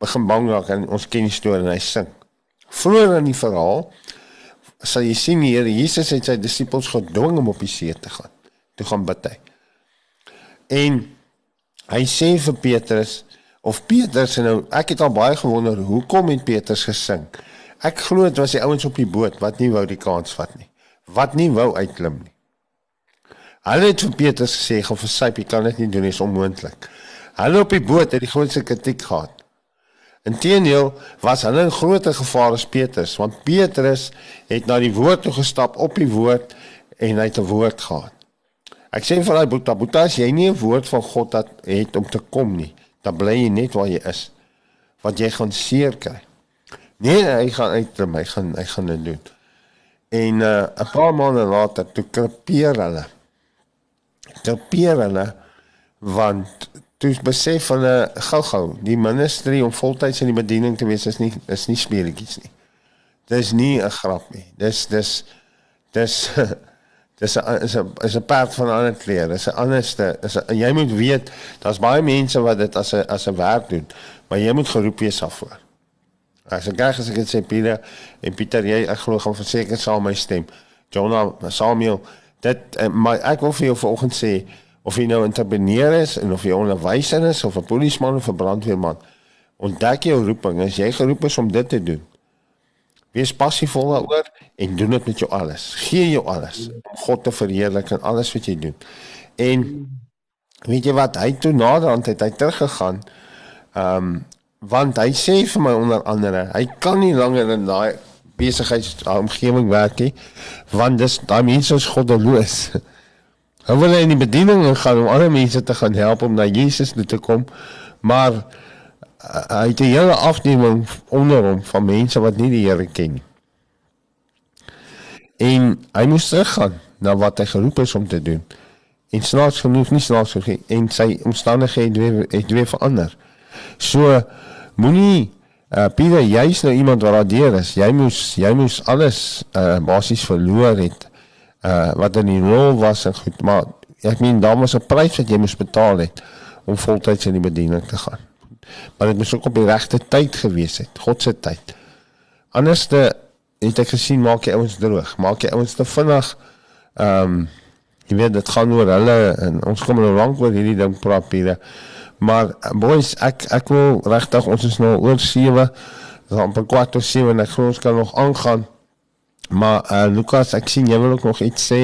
begin bang raak en ons ken die storie en hy sink. Vroeger in die verhaal sal jy sien die Here Jesus het sy disippels gedwing om op die see te gaan. Toe gaan bid hy. En hy sê vir Petrus of Petrus nou ek het al baie gewonder hoekom het Petrus gesink. Ek glo dit was die ouens op die boot wat nie wou die kans vat nie. Wat nie wou uitklim nie. Hulle het vir Petrus gesê, "Gaan versyp, jy kan dit nie doen, dit is onmoontlik." Hulle op die boot het die grootste kritiek gehad. Inteendeel was hulle 'n groter gevaar as Petrus, want Petrus het na die woord toe gestap op die woord en hy het 'n woord gehad. Ek sê vir daai Boeta, Boeta, as jy nie 'n woord van God dat het om te kom nie, dan bly jy net waar jy is. Want jy gaan seer kry. Nee, nee, hy gaan uit my gaan hy gaan dit doen. En uh 'n paar maande later toe krepeer hulle. Krepeer hulle want toe besef hulle gou-gou die ministerie om voltyds in die bediening te wees is nie is nie speletjies nie. Dis nie 'n grap nie. Dis dis dis dis is 'n is 'n perd van 'n ander kleur. Dis 'n anderste is 'n jy moet weet daar's baie mense wat dit as 'n as 'n werk doen, maar jy moet geroep wees daarvoor. As ek gou gesê het sê Pieter en Pieter jy ek glo gaan verseker saam my stem. Jonah Samuel dit uh, maar ek wil vir jou vanoggend sê of jy nou 'n entrepreneur is en of jy onderwyser is of 'n polisieman of 'n brandweerman ontdek jou roeping. As jy geroep is om dit te doen wees passievol daaroor en doen dit met jou alles. Gee jou alles om God te verheerlik in alles wat jy doen. En weet jy wat hy toe naderhand het hy teruggegaan ehm um, want hy sê vir my onder andere hy kan nie langer in daai besigheidsomgewing werk nie want dis daai mense is goddeloos Hy wil in die bediening gaan om ander mense te gaan help om na Jesus toe te kom. Maar uh, hy het 'n hele afdeling onder hom van mense wat nie die Here ken nie. En hy moes teruggaan na wat hy geroep is om te doen. En snaaks genoeg nie snaaks genoeg en sy omstandighede het weer, weer verander. So moenie uh Pieter jy's nou iemand wat daar deur is. Jy moes jy moes alles uh basies verloor het uh wat in die rol was en goed, maar ek meen daar was 'n prys wat jy moes betaal het om voltyds in die bediening te gaan. Maar dit moes ook op die regte tyd gewees het, God se tyd. Anderste het ek gesien maak jy ouens droog, maak jy ouens te vinnig. Ehm um, jy weet dit gaan oor hulle en ons kom nou lank oor hierdie ding praat hier. Maar boys, ek ek wil regtig ons is nou oor 7 dan per kwart oor 7 en ek glo ons kan nog aangaan. Maar uh, Lukas, ek sien jy wil ook nog iets sê.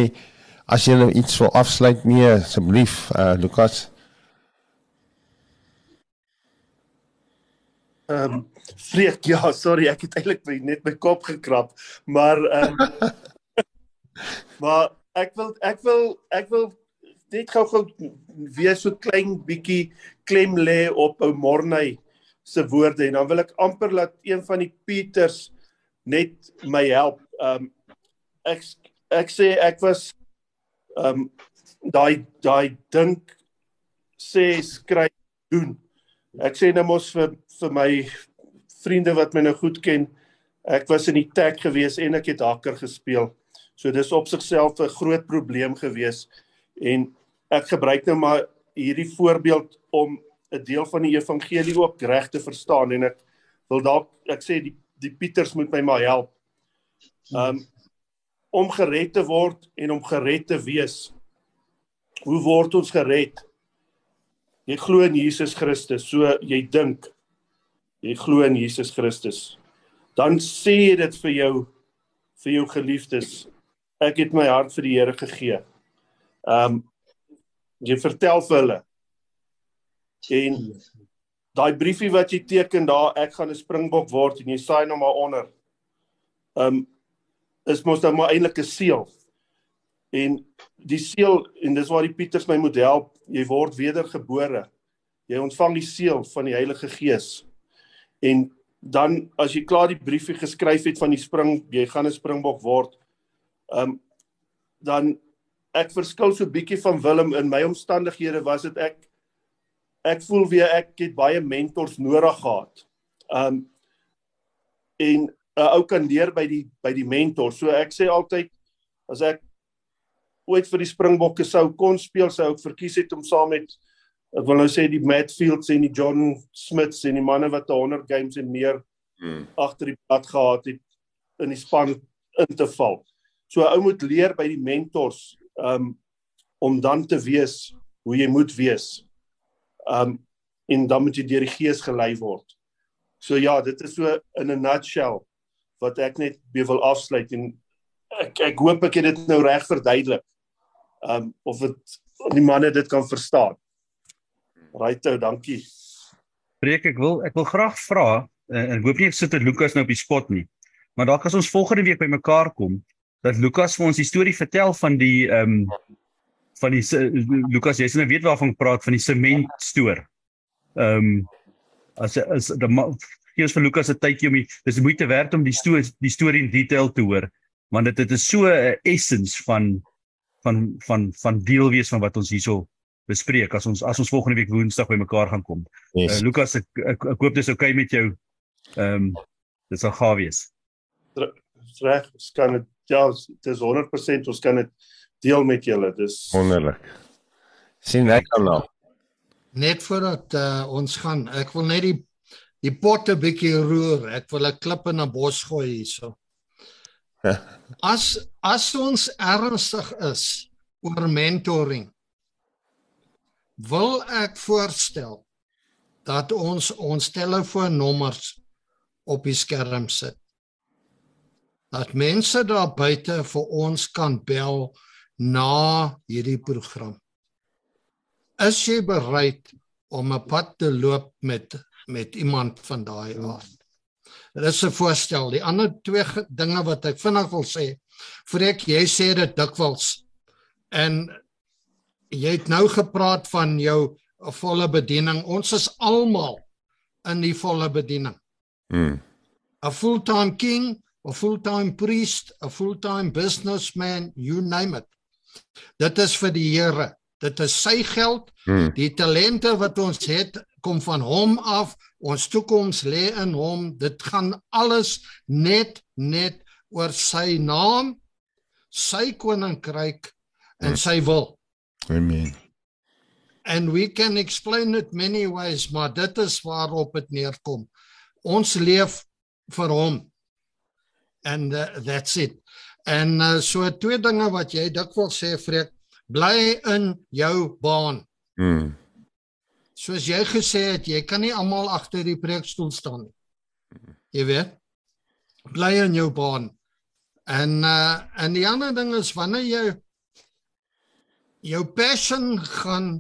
As jy nou iets wil afsluit nie, asseblief, uh, Lukas. Ehm um, Freek, ja, sorry, ek het eintlik net my kop gekrap, maar ehm um, maar ek wil ek wil ek wil net gou-gou weer so klein bietjie klem lê op ou Morney se woorde en dan wil ek amper laat een van die Pieters net my help um, ek ek sê ek was um, daai daai dink sê skryf doen. Ek sê nou mos vir vir my vriende wat my nou goed ken, ek was in die tech gewees en ek het hacker gespeel. So dis op sigself 'n groot probleem gewees en ek gebruik nou maar hierdie voorbeeld om 'n deel van die evangelie ook reg te verstaan en ek wil dalk ek sê die die Pieters moet my maar help um om gered te word en om gered te wees. Hoe word ons gered? Jy glo in Jesus Christus, so jy dink jy glo in Jesus Christus. Dan sê jy dit vir jou vir jou geliefdes. Ek het my hart vir die Here gegee. Um jy vertel vir hulle en daai briefie wat jy teken daar ek gaan 'n springbok word en jy saai nou maar onder. Um is mos dan maar eintlik 'n seël. En die seël en dis waar die Pieters my moet help, jy word wedergebore. Jy ontvang die seël van die Heilige Gees. En dan as jy klaar die briefie geskryf het van die spring, jy gaan 'n springbok word. Um dan ek verskil so bietjie van Willem in my omstandighede was dit ek ek voel weer ek het baie mentors nodig gehad. Um en 'n ou kan leer by die by die mentor. So ek sê altyd as ek ooit vir die Springbokke sou kon speel, sou ek verkies het om saam met ek wil nou sê die Matt Fields en die John Smiths en die manne wat 100 games en meer hmm. agter die pad gehad het in die span in te val. So 'n ou moet leer by die mentors um om dan te weet hoe jy moet wees. Um en dan moet jy deur die gees gelei word. So ja, dit is so in 'n nutshell wat ek net weer wil afsluit en ek ek hoop ek het dit nou reg verduidelik. Um of dit die manne dit kan verstaan. Raitou, dankie. Breek ek wil ek wil graag vra en ek hoop nie ek sit dit Lukas nou op die spot nie. Maar dalk as ons volgende week bymekaar kom dat Lukas vir ons die storie vertel van die um van die Lukas jy sê nou weet waarvan ek praat van die sement stoor. Um as as die gee ons vir Lukas 'n tydjie om die dis moeite werd om die storie die storie in detail te hoor want dit dit is so 'n essence van van van van deel wees van wat ons hierso bespreek as ons as ons volgende week Woensdag bymekaar gaan kom. Yes. Uh, Lukas ek, ek ek hoop dis oukei okay met jou. Ehm um, dit sal gaaf wees. Reg, ons kan dit ja, dit is 100% ons kan dit deel met julle. Dis Wonderlik. Sien ek dan nou. Net voordat uh, ons gaan, ek wil net die die pot 'n bietjie roer. Ek wil 'n klip in 'n bos gooi hierso. As as ons ernstig is oor mentoring, wil ek voorstel dat ons ons telefoonnommers op die skerm sit. Dat mense daar buite vir ons kan bel na hierdie program. Is jy bereid om 'n pad te loop met met iemand van daai aard? Dit is 'n voorstel. Die ander twee ge- dinge wat ek vinnig wil sê, Freek, jy sê dit dikwels. En jy het nou gepraat van jou volle bediening. Ons is almal in die volle bediening. Mm. A full-time king, a full-time priest, a full-time businessman, you name it. Dit is vir die Here. Dit is sy geld. Mm. Die talente wat ons het, kom van hom af. Ons toekoms lê in hom. Dit gaan alles net net oor sy naam, sy koninkryk en sy wil. Amen. And we can explain it many ways, maar dit is waarop dit neerkom. Ons leef vir hom. And uh, that's it. En uh, so twee dinge wat jy dikwels sê, Freek, bly in jou baan. Mm. Soos jy gesê het, jy kan nie almal agter die preekstoel staan nie. Jy weet. Bly in jou baan. En uh en die ander ding is wanneer jy jou passion gaan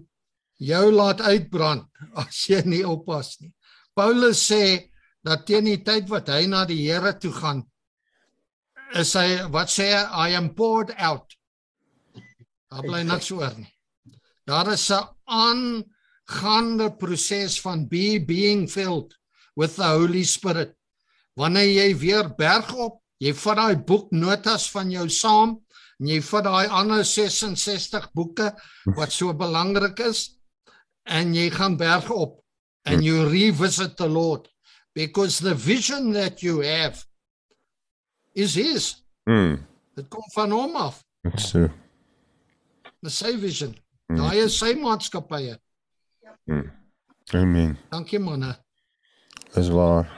jou laat uitbrand as jy nie oppas nie. Paulus sê dat teen die tyd wat hy na die Here toe gaan is hy wat sê hy, I am poured out. Daar bly niks oor nie. Daar is 'n aangaande proses van be being filled with the Holy Spirit. Wanneer jy weer berg op, jy vat daai boek notas van jou saam en jy vat daai ander 66 boeke wat so belangrik is en jy gaan berg op and you revisit the Lord because the vision that you have is his. Mm. Dit kom van hom af. That's true. Dis sy vision. Daai is sy maatskappye. Mm. Amen. Dankie manne. Dis waar.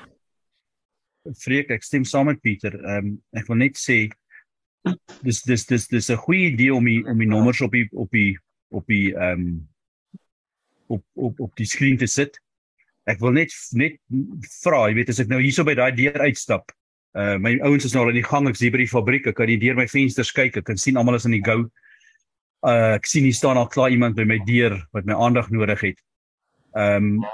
Freek, ek stem saam met Pieter. Ehm um, ek wil net sê dis dis dis dis 'n goeie idee om die om die nommers op die op die op die ehm um, op op op die skerm te sit. Ek wil net net vra, jy weet as ek nou hierso by daai deur uitstap. Uh my ouens is nou al in die gang, ek sien by die fabriek, ek kan hier deur my vensters kyk, ek kan sien almal is in die gou. Uh ek sien hier staan al klaar iemand by my deur wat my aandag nodig het. Ehm um,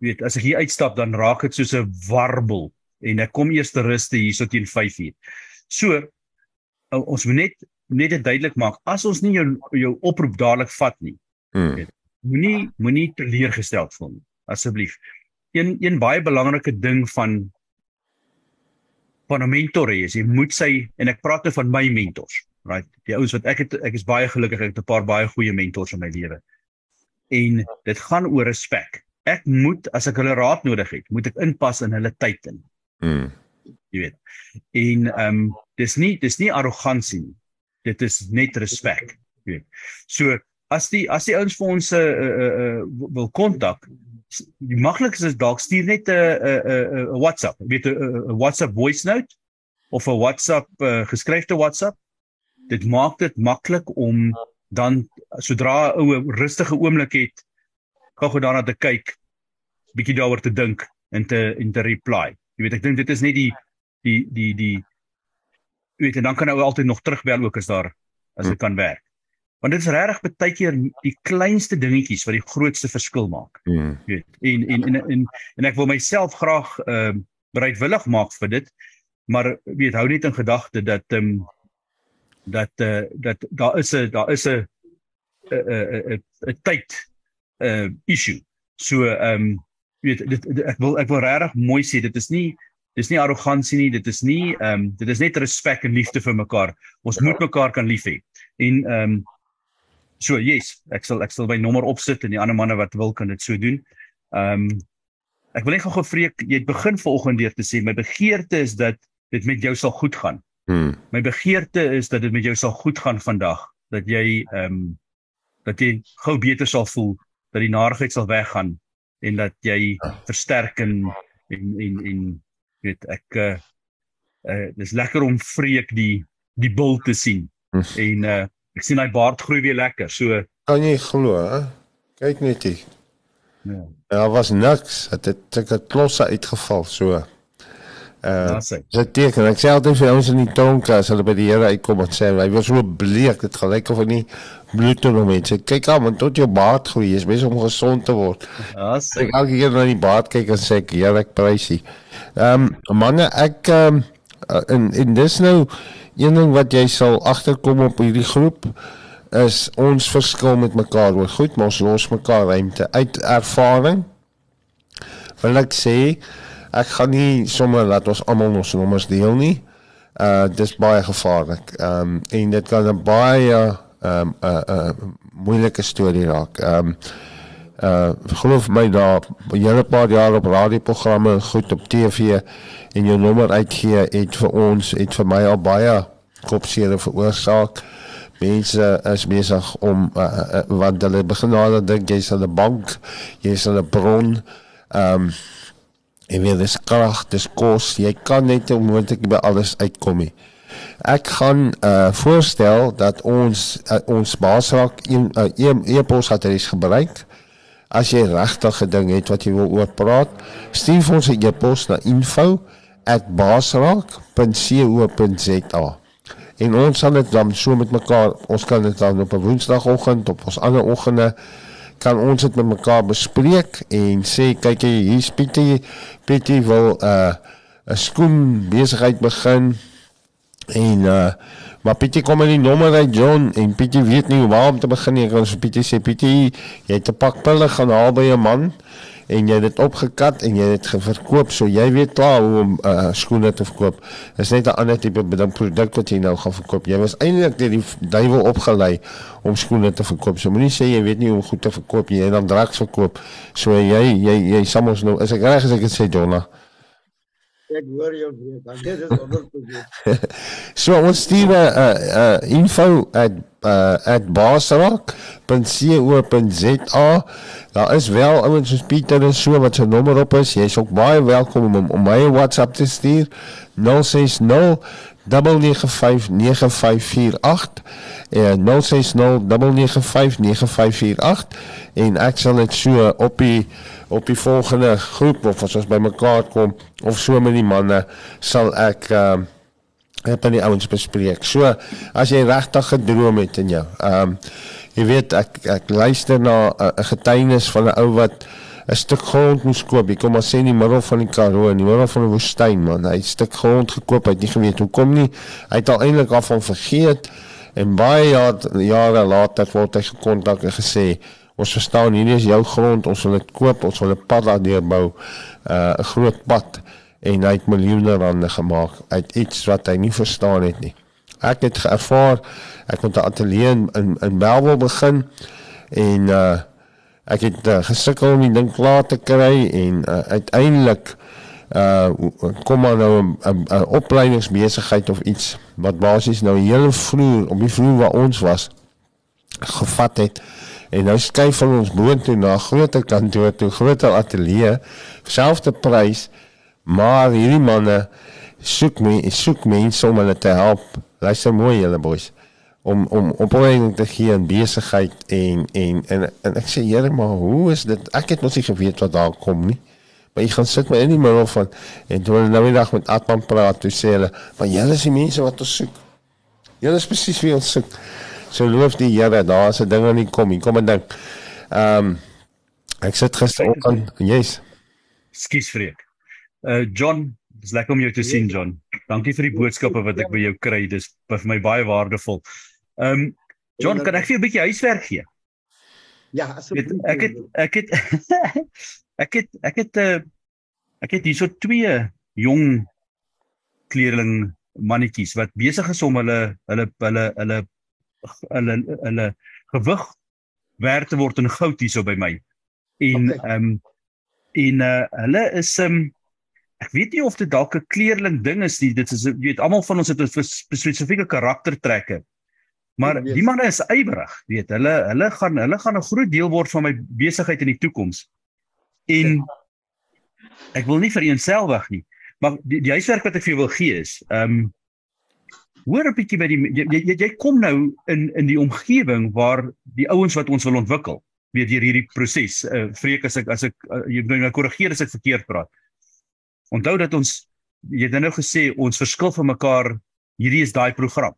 weet as ek hier uitstap dan raak dit soos 'n warbel en ek kom eers te ruste hierso teen 5uur. So ons moet net net dit duidelik maak as ons nie jou jou oproep dadelik vat nie. Mm. Moenie moenie teleurgesteld voel nie, asseblief. Een een baie belangrike ding van van 'n mentor hê is jy moet sy en ek praat nou van my mentors, right? Die ouens wat ek het ek is baie gelukkig ek het 'n paar baie goeie mentors in my lewe. En dit gaan oor respek. Ek moet as ek hulle raad nodig het, moet ek inpas in hulle tyd in. Mm. Jy weet. En ehm um, dis nie dis nie arrogansie nie. Dit is net respek, jy weet. So as die as die ouens vir ons 'n uh, uh, uh, wil kontak, die maklikste is dalk stuur net 'n 'n 'n 'n WhatsApp, weet 'n 'n- 'n WhatsApp voice note of 'n WhatsApp uh, geskryfde WhatsApp. Dit maak dit maklik om dan sodra 'n oue rustige oomblik het, gou-gou daarna te kyk, bietjie daaroor te dink en te en te reply. Jy weet ek dink dit is net die die die die jy weet en dan kan ou altyd nog terugbel ook as daar as dit kan werk. Want dit is regtig baie keer die kleinste dingetjies wat die grootste verskil maak. Mm. Weet. En en en en, en ek wil myself graag ehm uh, bereidwillig maak vir dit. Maar weet hou net in gedagte dat ehm um, dat eh uh, dat daar is 'n daar is 'n 'n 'n 'n tyd uh issue. So ehm um, weet dit, dit ek wil ek wil regtig mooi sê dit is nie dis nie arrogansie nie, dit is nie ehm um, dit is net respek en liefde vir mekaar. Ons moet mekaar kan lief hê. En ehm um, So yes, ek sal ek sal my nommer opsit en die ander manne wat wil kan dit so doen. Ehm um, ek wil net gou gefreek, jy het begin vanoggend deur te sê my begeerte is dat dit met jou sal goed gaan. Hmm. My begeerte is dat dit met jou sal goed gaan vandag, dat jy ehm um, dat jy gou beter sal voel, dat die narigheid sal weggaan en dat jy versterk en en en, en weet ek uh, uh dis lekker om vreek die die bil te sien. Hm. En uh ek sien hy baard groei weer lekker. So Kan jy glo, hè? Kyk net hier. ja. Daar was niks. Het het het het klosse uitgeval so. Uh sê. Dit teken ek sê altyd vir ons in die tronk as hulle by die Here uitkom en sê hy was so bleek dit gelyk of hy nie bloed toe nog mense. Kyk aan want tot jou baard groei is besig om gesond te word. Daar sê. Ek elke keer na die baard kyk en sê ek Here ek prys U. Ehm um, manne ek ehm um, en en dis nou een ding wat jy sal agterkom op hierdie groep is ons verskil met mekaar oor goed maar ons los mekaar ruimte uit ervaring wil ek sê ek gaan nie sommer laat ons almal ons nommers deel nie. Uh dis baie gevaarlik. Ehm um, en dit kan 'n baie ehm um, 'n uh, 'n uh, moeilike storie raak. Ehm um, uh geloof my daar hele paar jaar op radioprogramme goed op TV en jou nommer uitgee het vir ons het vir my al baie kopseer veroorsaak. Mense is besig om uh, uh, want hulle begin nou dink jy's aan 'n bank, jy's aan 'n bron. Ehm um, en weer dis krag, dis kos. Jy kan net onmoontlik by alles uitkom nie. Ek gaan uh voorstel dat ons uh, ons basraak een uh, e-pos adres gebruik. As jy regtig 'n ding het wat jy wil oor praat, stuur ons 'n e-pos na info@basraak.co.za. En ons sal dit dan so met mekaar, ons kan dit dan op 'n woensdagoggend op ons ander oggende kan ons dit met mekaar bespreek en sê kyk jy hier's Pietie Pietie wil 'n uh, 'n skoen besigheid begin en uh maar Pietie kom in die nommer uit John en Pietie weet nie waar om te begin nie. Vir Pietie sê Pietie, jy het 'n pak pille gaan haal by 'n man en jy het dit opgekat en jy het dit verkoop so jy weet klaar hoe om uh, skoene te verkoop. Dis net 'n ander tipe produk wat jy nou gaan verkoop. Jy was eintlik deur die duiwel opgelei om skoene te verkoop. So moenie sê jy weet nie hoe goed te verkoop nie. Jy dan drugs verkoop. So jy jy jy samos nou is ek reg as ek dit sê Jonna? Ek hoor jou weer. Dan dit is doen. so ons stuur 'n uh, uh, info at uh, at basrak.co.za. Daar is wel ouens soos Pieter en so wat se nommer op is. Jy's ook baie welkom om om my WhatsApp te stuur 060 9959548 en 0609959548 en ek sal dit so op die op die volgende groep of as ons bymekaar kom of so met die manne sal ek ehm uh, het aan die ouens bespreek. So as jy regtig gedroom het in jou. Ehm um, jy weet ek ek luister na 'n uh, getuienis van 'n ou wat 'n stuk grond moes koop. Hy kom maar sê in die middel van die Karoo, in die middel van 'n woestyn man. Hy het 'n stuk grond gekoop, hy het nie geweet hoekom nie. Hy het al eintlik af van vergeet en baie jare jare later word hy gekontak en gesê ons verstaan hierdie is jou grond, ons wil dit koop, ons wil 'n pad daardeur bou, uh, 'n groot pad en hy het miljoene rande gemaak uit iets wat hy nie verstaan het nie. Ek het ervaar ek het 'n ateljee in in, in Melville begin en uh ek het uh, gesukkel om die ding klaar te kry en uh, uiteindelik uh kom maar nou 'n opleidingsbesigheid of iets wat basies nou hele vloer op die vloer waar ons was gevat het en nou skuif van ons boontoe na 'n groter kantoor toe, groter ateljee, selfde prys, maar hierdie manne soek my soek mense om hulle te help. Luister mooi julle boys om om opleiding te gee in besigheid en en en en ek sê Here maar hoe is dit? Ek het nog nie geweet wat daar kom nie. Maar jy gaan sit my in die middel van en toe hulle nou die dag met Atman praat toe sê hulle maar julle is die mense wat ons soek. Julle is presies wie ons soek so loof die Here daar is 'n ding aan die kom hier kom 'n ding ehm um, ek sit gisteroggend yes Skus vreek. Uh John, dis lekker om jou te sien John. Dankie vir die boodskappe wat ek by jou kry. Dis vir my baie waardevol. Ehm um, John, kan ek vir jou 'n bietjie huiswerk gee? Ja, asseblief. Ek het ek het ek het ek het 'n uh, ek het hierso twee jong kleerling mannetjies wat besig is om hulle hulle hulle hulle hulle hulle gewig werd te word in goud hierso by my. En ehm um, en uh, hulle is ehm um, ek weet nie of dit dalk 'n kleerling ding is nie. Dit is jy weet almal van ons het 'n spesifieke karaktertrekke. Maar die manne is ywerig, weet. Hulle hulle gaan hulle gaan 'n groot deel word van my besigheid in die toekoms. En ek wil nie vir eenselwig nie, maar die, die huiswerk wat ek vir jou wil gee is, ehm um, hoor 'n bietjie by die jy, jy jy kom nou in in die omgewing waar die ouens wat ons wil ontwikkel weet deur hierdie proses. Uh vreek as ek as ek uh, jy moet nou korrigeer as ek verkeerd praat. Onthou dat ons jy het nou gesê ons verskil van mekaar. Hierdie is daai program.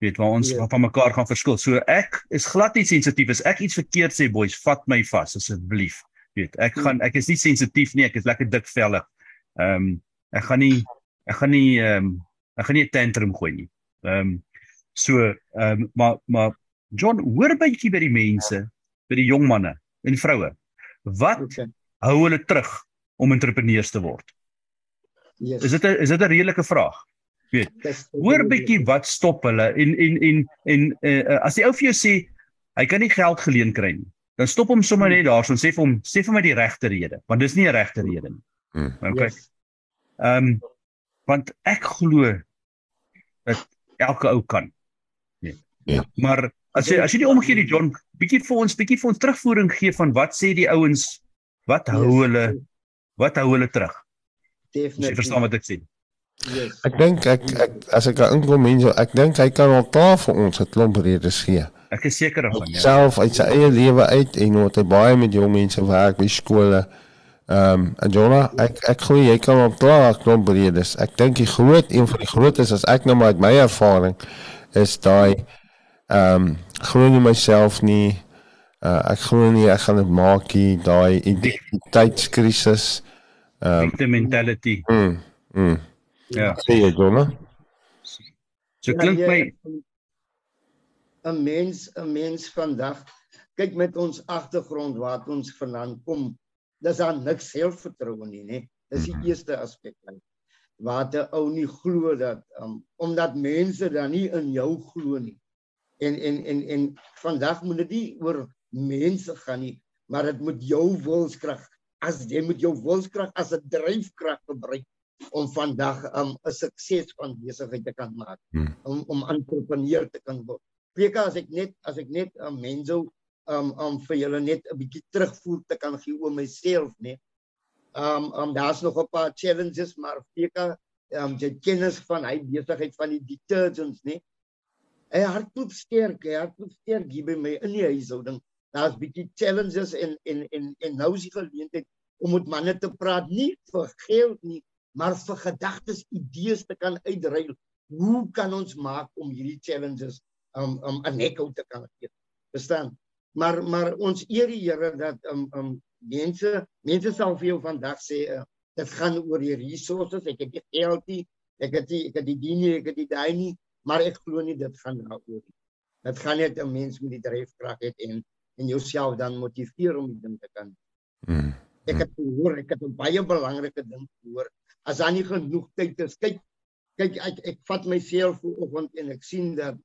Weet waar ons yeah. van mekaar gaan verskil. So ek is glad nie sensitief as ek iets verkeerd sê boys, vat my vas asseblief. Weet, ek hmm. gaan ek is nie sensitief nie, ek is lekker dik vellig. Ehm um, ek gaan nie ek gaan nie ehm um, ek gaan nie 'n tantrum gooi nie. Ehm um, so ehm um, maar maar John, hoor bytjie by die mense, by die jong manne en vroue. Wat okay. hou hulle terug om entrepreneurs te word? Yes. Is dit 'n is dit 'n redelike vraag? Weet. Hoor bytjie wat stop hulle en en en en uh, as die ou vir jou sê hy kan nie geld geleen kry nie, dan stop hom sommer net daar, so sê vir hom sê vir my die regte rede, want dis nie 'n regte rede nie. Hmm. Okay. Ehm um, want ek glo dat elke ou kan. Nee. Ja. Maar as jy as jy die omgee die John bietjie vir ons bietjie vir ons terugvoering gee van wat sê die ouens wat hou yes. hulle wat hou hulle terug? Definitief. Jy verstaan wat ek sê. Yes. Ek dink ek, ek as ek inkom mense ek dink hy kan al klaar vir ons 'n klomp redes gee. Ek is seker daarvan ja. Self uit sy eie lewe uit en wat hy baie met jong mense werk by skole. Ehm um, en Jonah, ek ek glo jy kan op klaar kom bredes. Ek dink die groot een van die grootes as ek nou maar uit my ervaring is daai ehm um, glo nie myself nie. Uh, ek glo nie ek gaan dit maak nie daai identiteitskrisis. Ehm um, mentality. Mm. mm. Ja. Sê jy Jonah? So klink my 'n mens 'n mens vandag kyk met ons agtergrond waar ons vandaan kom dis daar niks selfvertroue nie, nê. Dis die mhm. eerste aspek dan. Waar 'n ou nie glo dat um, omdat mense dan nie in jou glo nie. En en en en vandag moet dit nie oor mense gaan nie, maar dit moet jou wilskrag as jy moet jou wilskrag as 'n dryfkrag gebruik om vandag 'n um, sukses van besigheid te kan maak. Hmm. Om om entrepreneur te kan word. Preek as ek net as ek net 'n um, mens sou um um vir julle net 'n bietjie terugvoer te kan gee oor myself, nee. Um um daar's nog 'n paar challenges, maar Feka um jy kennis van hy besigheid van die detergents, nee. Hy hardloop sterk, hy hardloop sterk hier by my in die huishouding. Daar's bietjie challenges en en en en nou is die geleentheid om met manne te praat nie vir geld nie, maar vir gedagtes, idees te kan uitruil. Hoe kan ons maak om hierdie challenges um um 'n nek uit te kan gee? Verstaan? Maar maar ons eer die Here dat um um mense mense sal vir jou vandag sê uh, dit gaan oor die resources. Ek het die geld nie ek het die ek het die dien nie ek het die daai nie maar ek glo nie dit gaan daaroor nie. Dit gaan net 'n mens met die dryfkrag het en en jouself dan motiveer om die ding te kan mm. ek het hoor ek het 'n baie belangrike ding gehoor. As daar nie genoeg tyd is kyk kyk ek ek vat myself vanoggend en ek sien dat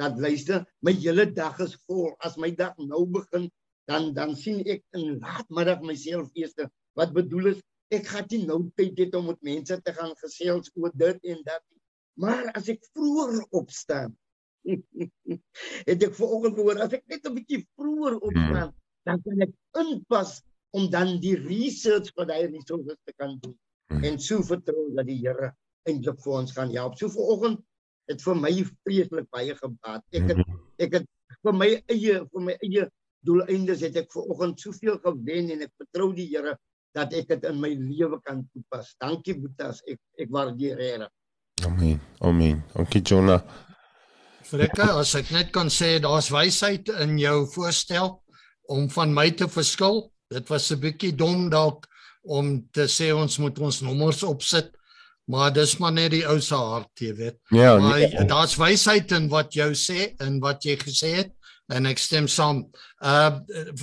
dat luister, my hele dag is vol. As my dag nou begin, dan dan sien ek in laatmiddag myself eers wat bedoel is ek gaan nie nou tyd hê om met mense te gaan gesels oor dit en dat. Maar as ek vroeër opstaan, het ek vanoggend gehoor as ek net 'n bietjie vroeër opstaan, hmm. dan kan ek inpas om dan die research wat hy resources te kan doen. Hmm. En so vertrou dat die Here eintlik vir ons gaan help. So vanoggend het vir my vreeslik baie gebaat. Ek het mhm. ek het vir my eie vir my eie doeleindes het ek ver oggend soveel gewen en ek vertrou die Here dat ek dit in my lewe kan toepas. Dankie Boetas, ek ek waardeer dit. Amen. Amen. Dankie Jonah. Frikka, as ek net kan sê daar's wysheid in jou voorstel om van my te verskil. Dit was 'n bietjie dom dalk om te sê ons moet ons nommers opsit Maar dis maar net die ou se hart, jy weet. Ja, maar nee. daar's wysheid in wat jy sê en wat jy gesê het en ek stem saam. Uh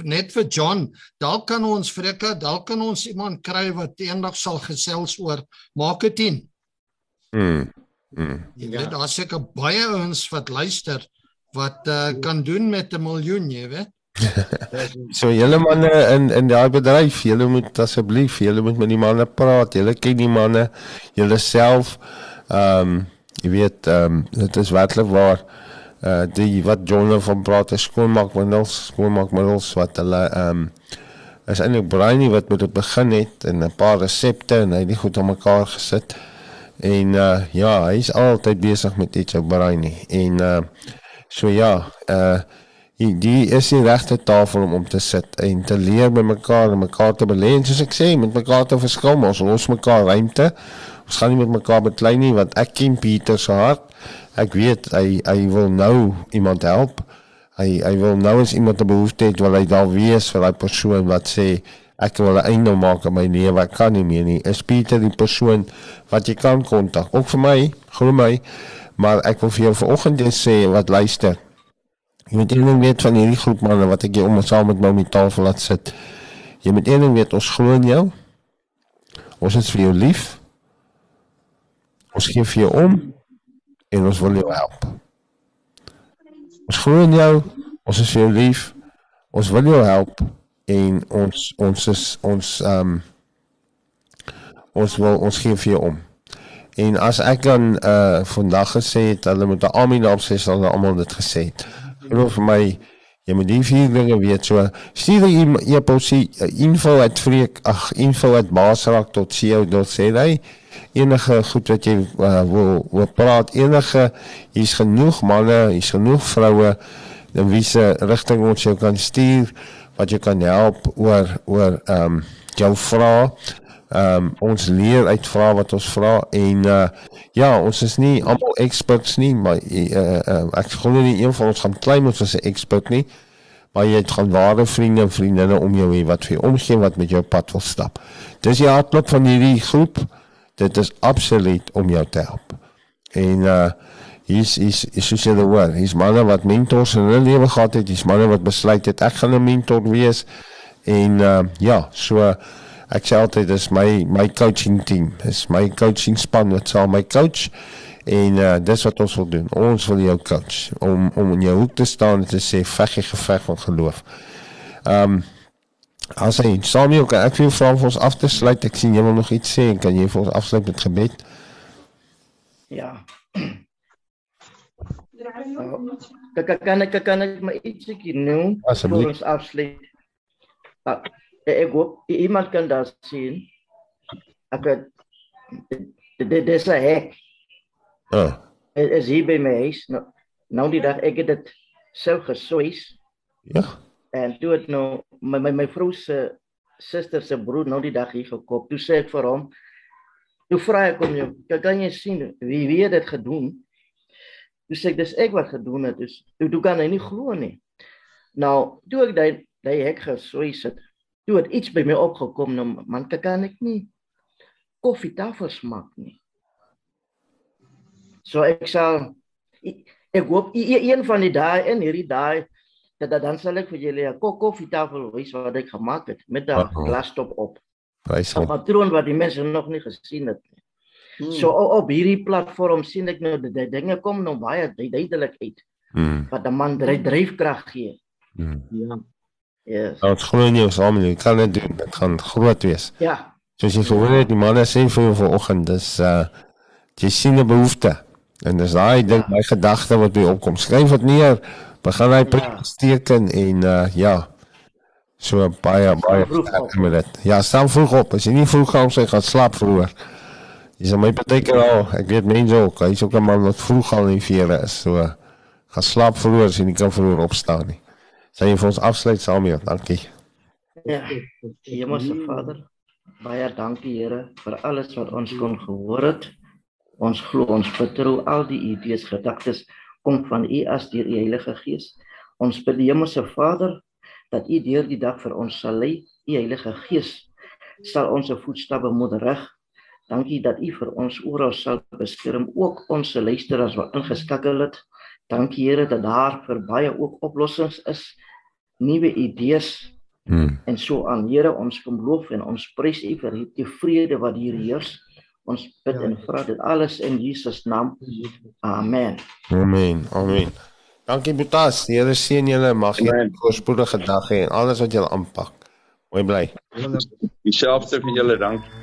net vir John, dalk kan ons vrekke, dalk kan ons iemand kry wat eendag sal gesels oor marketing. Mm. mm. Jy weet ja. daar's seker baie ouens wat luister wat uh, kan doen met 'n miljoen, jy weet. So julle manne in in daai bedryf, julle moet asseblief, julle moet met die manne praat. Julle ken die manne, julle self. Ehm um, jy weet, ehm um, dit is werklik waar uh die wat Jonah van praat is skoonmaakmiddels, skoonmaakmiddels wat hulle ehm um, is eintlik Brainie wat met dit begin het en 'n paar resepte en hy het dit goed aan mekaar gesit. En uh ja, hy's altyd besig met iets op Brainie. En uh so ja, uh die, die is die regte tafel om om te sit en te leer met mekaar en mekaar te belê. En soos ek sê, met mekaar te verskil, ons los mekaar ruimte. Ons gaan nie met mekaar beklei nie want ek ken Pieter se hart. Ek weet hy hy wil nou iemand help. Hy hy wil nou as iemand 'n behoefte het wil hy daar wees vir daai persoon wat sê ek wil 'n einde maak aan my lewe ek kan nie meer nie. Is Pieter die persoon wat jy kan kontak? Ook vir my glo my maar ek wil vir jou vanoggend sê wat luister jy moet een ding weet van hierdie groep manne wat ek hier om saam met my tafel laat sit jy moet een ding weet ons glo in jou ons is vir jou lief ons gee vir jou om en ons wil jou help Ons glo in jou. Ons is vir jou lief. Ons wil jou help en ons ons is ons ehm um, ons wil ons gee vir jou om. En as ek dan uh vandag gesê het hulle moet 'n amen op sê sal hulle almal dit gesê het. Glo vir my jy moet die vier dinge weet so stuur jy jy posie uh, info at freek ag info at basrak tot co.za enige goed wat jy uh, wil wil praat enige hier's genoeg manne hier's genoeg vroue dan wie se rigting ons jou kan stuur wat jy kan help oor oor ehm um, jou vra ehm um, ons leer uit vra wat ons vra en uh, ja ons is nie almal experts nie maar uh, uh, ek glo nie een van ons gaan klein ons is 'n expert nie maar jy het gaan ware vriende en vriendinne om jou hê wat vir jou omgee wat met jou pad wil stap dis die hartklop van hierdie groep dit is absoluut om jou te help. En uh hier's is is soos jy hoor, hier's manne wat mentors in hulle lewe gehad het, hier's manne wat besluit het ek gaan 'n mentor wees. En uh ja, so ek sê altyd dis my my coaching team, is my coaching span wat sal my coach en uh dis wat ons wil doen. Ons wil jou coach om om in jou hoek te staan en te sê veg die geveg van geloof. Um As hy Samuel, kan ek vir jou ons af te sluit? Ek sien jy wil nog iets sê. Kan jy vir ons afsluit met gebed? Ja. Kan kan kan ek kan ek maar ietsie noem voor ons afsluit? Uh, ek hoop iemand kan dit sien. Ek het dit dis 'n hek. Ah. Dit is hier by my huis. Nou, nou die dag ek het dit sou geswys. Ja. En toe het nou my my my vrou se suster se broer nou die dag hier gekom. Toe sê ek vir hom, toe vra ek hom, "Kan jy sien wie wie het dit gedoen?" Toe sê ek, "Dis ek wat het." Dus toe toe kan hy nie glo nie. Nou, toe ek daai daai hek geswys het, toe het iets by my opgekom, nou man, kan ek nie koffietafel smaak nie. So ek sal ek hoop een van die dae in hierdie dae dat dan sal ek vir julle 'n koffietafel wys wat ek gemaak het met 'n glastop op. Prys 'n patroon wat die mense nog nie gesien het nie. Hmm. So op hierdie platform sien ek nou dat die dinge kom nou baie duidelik uit. Hmm. Wat 'n man dryf dryfkrag gee. Hmm. Ja. Yes. Ons glo nie ons almal nie. Kan dit doen. Dit gaan groot wees. Ja. Soos jy gehoor het, die manne sê vir vanoggend, dis uh jy sien 'n behoefte. En dis daai ding, my gedagte wat by opkom. Skryf dit neer begin hy presteken ja. en uh ja. So baie baie sterk met dit. Ja, staan vroeg op. As jy nie vroeg gaan sy gaan slaap vroeër. Dis my partykeer al, ek weet mense ook, hy's ook 'n man wat vroeg al in vere is. So gaan slaap vroeër as jy nie kan vroeër opstaan nie. Sy vir ons afsluit saam hier. Dankie. Ja. Hemelse Vader, baie dankie Here vir alles wat ons kon gehoor het. Ons glo ons vertrou al die idees, gedagtes kom van U as deur U Heilige Gees. Ons bid Hemelse Vader dat U deur die dag vir ons sal lei. U Heilige Gees sal ons voetstappe moedig. Dankie dat U vir ons oral sal beskerm, ook ons luisteraars wat ingeskakel het. Dankie Here dat daar vir baie ook oplossings is, nuwe idees. Hmm. En so aan Here ons kom loof en ons prys U vir die vrede wat hier heers. Ons bid en vra dit alles in Jesus naam. Amen. Amen. Amen. Dankie Boetas. Die Here seën julle. Mag jy 'n voorspoedige dag hê en alles wat julle aanpak. Mooi bly. Dieselfde vir julle, dankie.